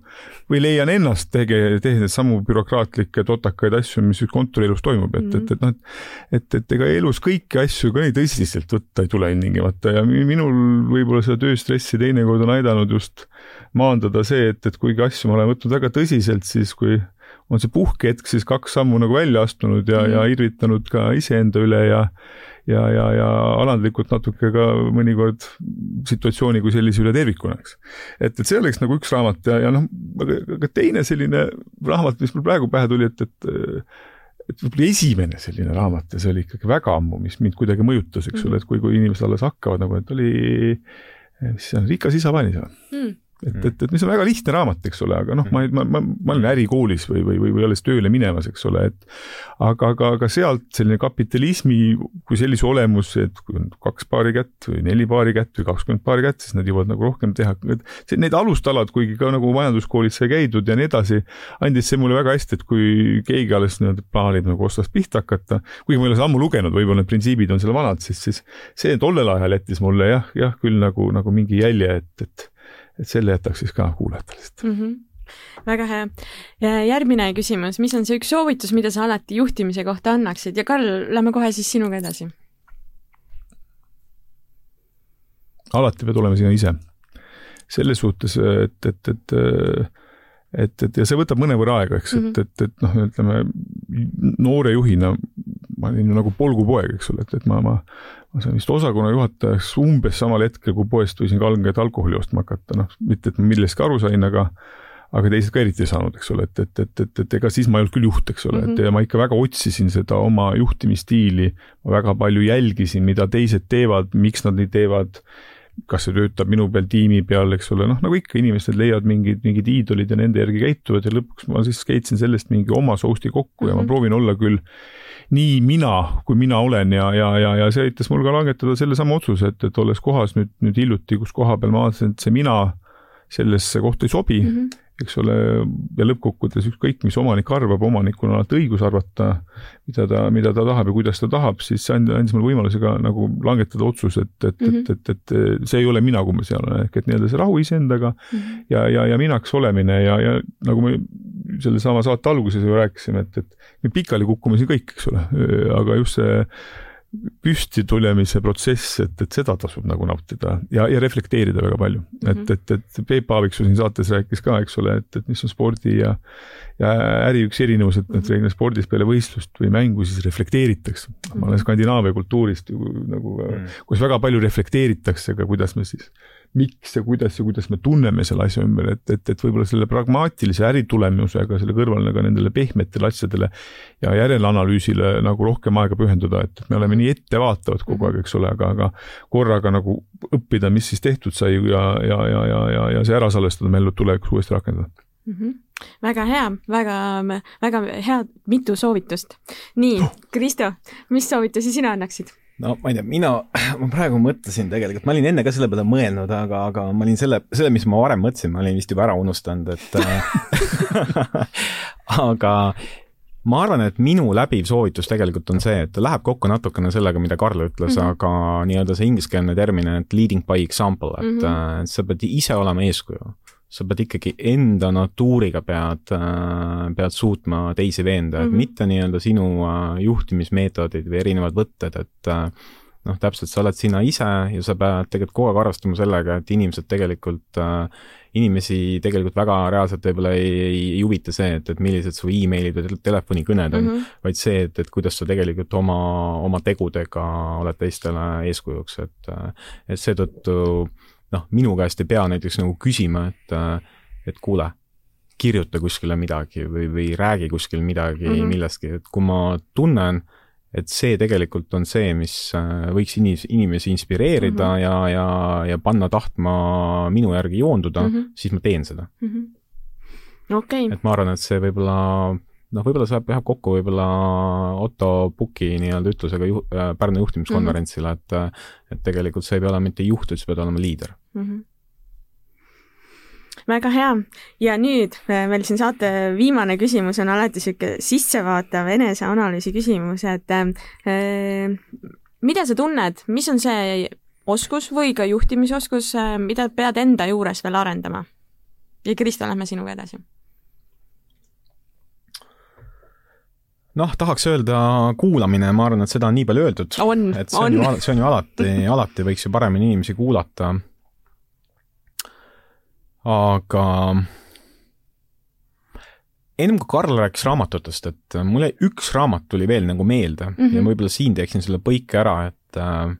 või leian ennast tege-, tehes samu bürokraatlikke totakaid asju, mis kontorielus toimub, et mm, -hmm. et, et noh, et, et, et ega elus kõiki asju ka nii tõsiselt võtta ei tule ilmtingimata ja minul võib-olla seda tööstressi teinekord on aidanud just maandada see, et, et kuigi asju ma olen võtnud väga tõsiselt, siis kui on see puhkehetk siis kaks sammu nagu välja astunud ja mm., ja irvitanud ka iseenda üle ja ja, ja, ja alandlikult natuke ka mõnikord situatsiooni kui sellise üle tervikuna, eks. et, et see oleks nagu üks raamat ja, ja noh, aga, aga teine selline raamat, mis mul praegu pähe tuli, et, et et võib-olla esimene selline raamat ja see oli ikkagi väga ammu, mis mind kuidagi mõjutas, eks ole mm -hmm., et kui, kui inimesed alles hakkavad nagu, et oli, mis see on, Rikas isa vaanis või mm.? Et, mm. et, et mis on väga lihtne raamat, eks ole, aga noh, ma, ma, ma, ma olen ärikoolis või, või, või, või alles tööle minemas, eks ole, et aga, aga, aga sealt selline kapitalismi kui sellise olemus, et kui on kaks paari kätt või neli paari kätt või kakskümmend paari kätt, siis nad jõuavad nagu rohkem teha. et need alustalad, kuigi ka nagu majanduskoolis sai käidud ja nii edasi, andis see mulle väga hästi, et kui keegi alles nii-öelda plaanib nagu otsast pihta hakata, kuigi ma ei ole seda ammu lugenud, võib-olla need printsiibid on seal vanad, siis, siis see tollel ajal jättis mulle jah, jah küll nagu, nagu mingi jälje, et, et et selle jätaks siis ka kuulajatele lihtsalt mm. -hmm väga hea. järgmine küsimus, mis on see üks soovitus, mida sa alati juhtimise kohta annaksid ja Karl, lähme kohe siis sinuga edasi. alati pead olema sina ise. selles suhtes, et, et, et et, et ja see võtab mõnevõrra aega, eks mm, -hmm. et, et, et noh, ütleme noore juhina ma olin ju nagu polgupoeg, eks ole, et, et ma, ma, ma sain vist osakonna juhatajaks umbes samal hetkel, kui poest võisin kalget alkoholi ostma hakata, noh, mitte et ma millestki aru sain, aga aga teised ka eriti ei saanud, eks ole, et, et, et, et, et ega siis ma ei olnud küll juht, eks ole mm, -hmm. et mhm. ja ma ikka väga otsisin seda oma juhtimisstiili, ma väga palju jälgisin, mida teised teevad, miks nad nii teevad kas see töötab minu peal, tiimi peal, eks ole, noh, nagu ikka, inimesed leiavad mingid, mingid iidolid ja nende järgi käituvad ja lõpuks ma siis keetsin sellest mingi oma sousti kokku mm -hmm. ja ma mhm. proovin olla küll nii mina, kui mina olen ja, ja, ja, ja see aitas mul ka langetada sellesama otsuse, et, et olles kohas nüüd, nüüd hiljuti, kus koha peal ma vaatasin, et see mina sellesse kohta ei sobi mm, -hmm eks ole, ja lõppkokkuvõttes ükskõik, mis omanik arvab, omanikul on alati õigus arvata, mida ta, mida ta tahab ja kuidas ta tahab, siis see andis mulle võimaluse ka nagu langetada otsus, et, et mm, -hmm. et, et, et see ei ole mina, kui ma seal olen, ehk et nii-öelda see rahu iseendaga mm -hmm. ja, ja, ja minaks olemine ja, ja nagu me sellesama saate alguses ju rääkisime, et, et me pikali kukume siin kõik, eks ole, aga just see püsti tulemise protsess, et, et seda tasub nagu nautida ja, ja reflekteerida väga palju mm. -hmm. et, et, et Peep Aaviksoo siin saates rääkis ka, eks ole, et, et mis on spordi ja ja äri üks erinevus, et, et reeglina spordis peale võistlust või mängu siis reflekteeritakse. ma olen Skandinaavia kultuurist ju nagu mm, -hmm. kus väga palju reflekteeritakse ka, kuidas me siis miks ja kuidas ja kuidas me tunneme selle asja ümber, et, et, et võib-olla selle pragmaatilise äritulemusega selle kõrval nagu nendele pehmetele asjadele ja järelanalüüsile nagu rohkem aega pühendada, et, me oleme nii ettevaatavad kogu aeg, eks ole, aga, aga korraga nagu õppida, mis siis tehtud sai ja, ja, ja, ja, ja, ja see ära salvestada, me ellu tulevikus uuesti rakendada mm. -hmm väga hea, väga, väga head, mitu soovitust. nii, Kristo, mis soovitusi sina annaksid? No ma ei tea, mina, *clears throat* ma praegu mõtlesin tegelikult, ma olin enne ka selle peale mõelnud, aga, aga ma olin selle, selle, mis ma varem mõtlesin, ma olin vist juba ära unustanud, et äh, *laughs* aga ma arvan, et minu läbiv soovitus tegelikult on see, et läheb kokku natukene sellega, mida Karl ütles mm, -hmm. aga nii-öelda see ingliskeelne termin, et leading by example, et mm -hmm. sa pead ise olema eeskuju sa pead ikkagi enda natuuriga pead, äh, pead suutma teisi veenda mm, -hmm. et mhm. mitte nii-öelda sinu äh, juhtimismeetodid või erinevad võtted, et äh, noh, täpselt, sa oled sina ise ja sa pead tegelikult kogu aeg arvestama sellega, et inimesed tegelikult, inimesi tegelikult väga reaalselt võib-olla ei, ei, ei huvita see, et, et millised su emailid või telefonikõned on mm, -hmm. vaid see, et, et kuidas sa tegelikult oma, oma tegudega oled teistele eeskujuks, et, et seetõttu noh, minu käest ei pea näiteks nagu küsima, et, et kuule, kirjuta kuskile midagi või, või räägi kuskil midagi mm -hmm. millestki, et kui ma tunnen, et see tegelikult on see, mis äh, võiks inis-, inimesi inspireerida mm -hmm. ja, ja, ja panna tahtma minu järgi joonduda mm, -hmm. siis ma teen seda mm. -hmm. Okay. et ma arvan, et see võib-olla noh, võib-olla saab jah kokku võib-olla Otto Puki nii-öelda ütlusega juh-, äh, Pärnu juhtimiskonverentsile mm, -hmm. et et tegelikult sa ei pea olema mitte juht, vaid sa pead olema liider mm. -hmm väga hea ja nüüd äh, meil siin saate viimane küsimus on alati sihuke sissevaatav eneseanalüüsi küsimus, et äh, mida sa tunned, mis on see oskus või ka juhtimisoskus, äh, mida pead enda juures veel arendama? ja Kristo, lähme sinuga edasi. Noh, tahaks öelda kuulamine, ma arvan, et seda on nii palju öeldud. et see on, on ju, see on ju alati, *laughs* alati võiks ju paremini inimesi kuulata aga ennem kui Karl rääkis raamatutest, et mul jäi üks raamat tuli veel nagu meelde mm -hmm. ja võib-olla siin teeksin selle põike ära, et äh,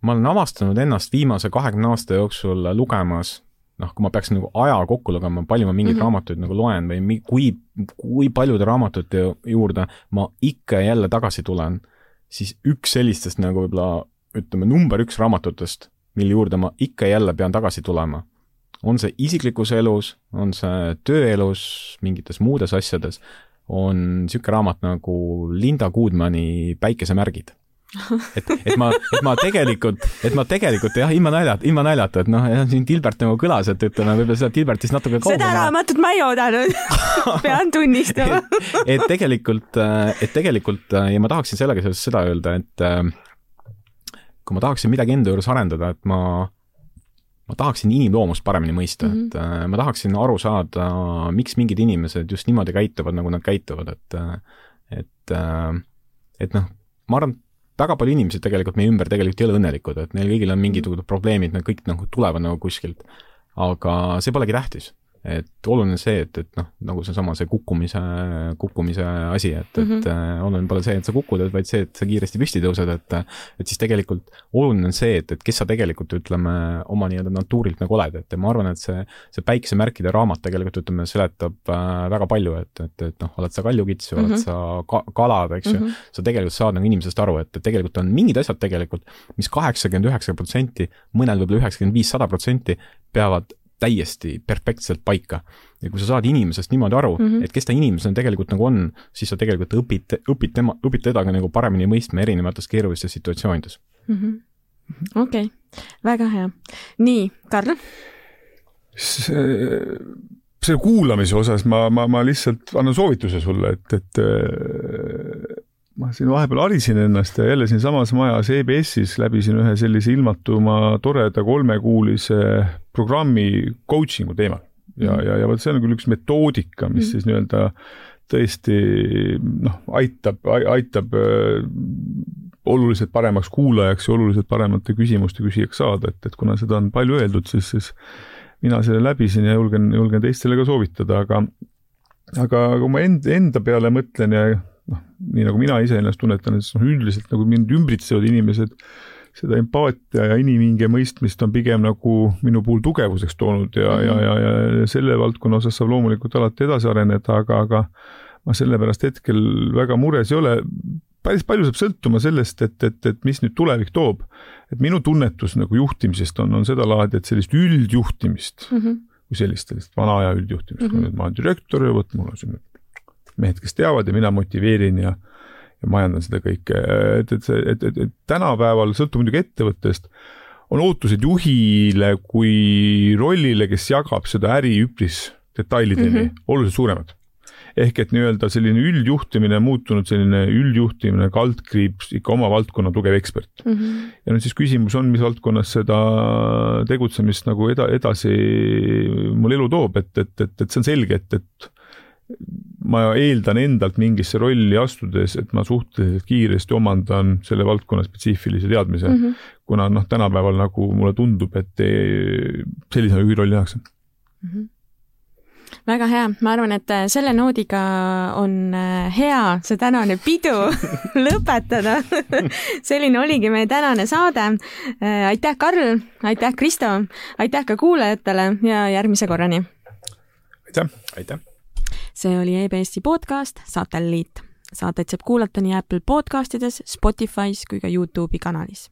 ma olen avastanud ennast viimase kahekümne aasta jooksul lugemas, noh, kui ma peaks nagu aja kokku lugema, palju ma mingeid mm -hmm. raamatuid nagu loen või mi, kui, kui paljude raamatute juurde ma ikka ja jälle tagasi tulen, siis üks sellistest nagu võib-olla ütleme, number üks raamatutest, mille juurde ma ikka ja jälle pean tagasi tulema on see isiklikus elus, on see tööelus, mingites muudes asjades, on niisugune raamat nagu Linda Goodmani Päikesemärgid et, et ma, et ma tegelikult, et ma tegelikult jah, ilma naljata, ilma naljata, et noh, siin Gilbert nagu kõlas, et ütleme võib-olla seda Gilbertist natuke kaugemale. seda raamatut ma ei oodanud *laughs* pean tunnistama et, et tegelikult, et tegelikult ja ma tahaksin sellega seoses seda öelda, et kui ma tahaksin midagi enda juures arendada, et ma ma tahaksin inimloomust paremini mõista mm, -hmm. et äh, ma tahaksin aru saada, miks mingid inimesed just niimoodi käituvad, nagu nad käituvad, et et äh, et noh, ma arvan, väga palju inimesi tegelikult meie ümber tegelikult ei ole õnnelikud, et neil kõigil on mingid mm -hmm. probleemid, nad kõik nagu tulevad nagu kuskilt. aga see polegi tähtis et oluline see, et, et noh, nagu seesama see kukkumise, kukkumise asi, et mm, -hmm. et äh, oluline pole see, et sa kukud, vaid see, et sa kiiresti püsti tõused, et et siis tegelikult oluline on see, et, et kes sa tegelikult, ütleme, oma nii-öelda natuurilt nagu oled, et ma arvan, et see, see päikesemärkide raamat tegelikult, ütleme, seletab äh, väga palju, et, et, et noh, oled sa kaljukits või mm -hmm. oled mhm. sa ka, kalad, eks ju mm, -hmm. sa tegelikult saad nagu inimesest aru, et, et tegelikult on mingid asjad tegelikult mis, mis kaheksakümmend, üheksakümmend protsenti, mõnel võib-olla üheksakümmend viis, sada protsenti peavad täiesti perfektselt paika. ja kui sa saad inimesest niimoodi aru mm, -hmm. et kes ta inimesena tegelikult nagu on, siis sa tegelikult õpid, õpid tema, õpid teda ka nagu paremini mõistma erinevates keerulistes situatsioonides mm -hmm.. okei okay., väga hea. nii, Karl? see, selle kuulamise osas ma, ma, ma lihtsalt annan soovituse sulle, et, et ma siin vahepeal harisin ennast ja jälle siinsamas majas EBS-is läbisin ühe sellise ilmatuma toreda kolmekuulise programmi coaching'u teemal. ja mm, ja, ja vot see on küll üks metoodika, mis mm siis nii-öelda tõesti noh, aitab, aitab äh, oluliselt paremaks kuulajaks ja oluliselt paremate küsimuste küsijaks saada, et, et kuna seda on palju öeldud, siis, siis mina selle läbisin ja julgen, julgen teistele ka soovitada, aga aga kui ma enda, enda peale mõtlen ja noh, nii nagu mina ise ennast tunnetan, et noh, üldiselt nagu mind ümbritsevad inimesed, seda empaatia ja inimhinge mõistmist on pigem nagu minu puhul tugevuseks toonud ja mm, -hmm. ja, ja, ja selle valdkonna osas saab loomulikult alati edasi areneda, aga, aga ma sellepärast hetkel väga mures ei ole. päris palju saab sõltuma sellest, et, et, et mis nüüd tulevik toob. et minu tunnetus nagu juhtimisest on, on sedalaadi, et sellist üldjuhtimist mm -hmm. kui sellist, sellist vana aja üldjuhtimist mm, -hmm. kui nüüd ma olen direktor ja vot mul on siin mehed, kes teavad ja mina motiveerin ja ja majandan seda kõike, et, et see, et, et, et tänapäeval, sõltub muidugi ettevõttest, on ootused juhile kui rollile, kes jagab seda äri üpris detailideni mm -hmm. oluliselt suuremad. ehk et nii-öelda selline üldjuhtimine on muutunud selline üldjuhtimine, kaldkriips, ikka oma valdkonna tugev ekspert mm. -hmm. ja nüüd siis küsimus on, mis valdkonnas seda tegutsemist nagu eda-, edasi mul elu toob, et, et, et, et see on selge, et, et ma eeldan endalt mingisse rolli astudes, et ma suhteliselt kiiresti omandan selle valdkonna spetsiifilise teadmise mm, -hmm. kuna noh, tänapäeval nagu mulle tundub, et sellisena juhi rolli nähakse mm. -hmm väga hea, ma arvan, et äh, selle noodiga on äh, hea see tänane pidu *laughs* lõpetada *laughs* selline oligi meie tänane saade. Äh, aitäh, Karl, aitäh, Kristo, aitäh ka kuulajatele ja järgmise korrani. aitäh. aitäh see oli EBS-i podcast Satelliit. saateid saab kuulata nii Apple podcastides, Spotify's kui ka Youtube'i kanalis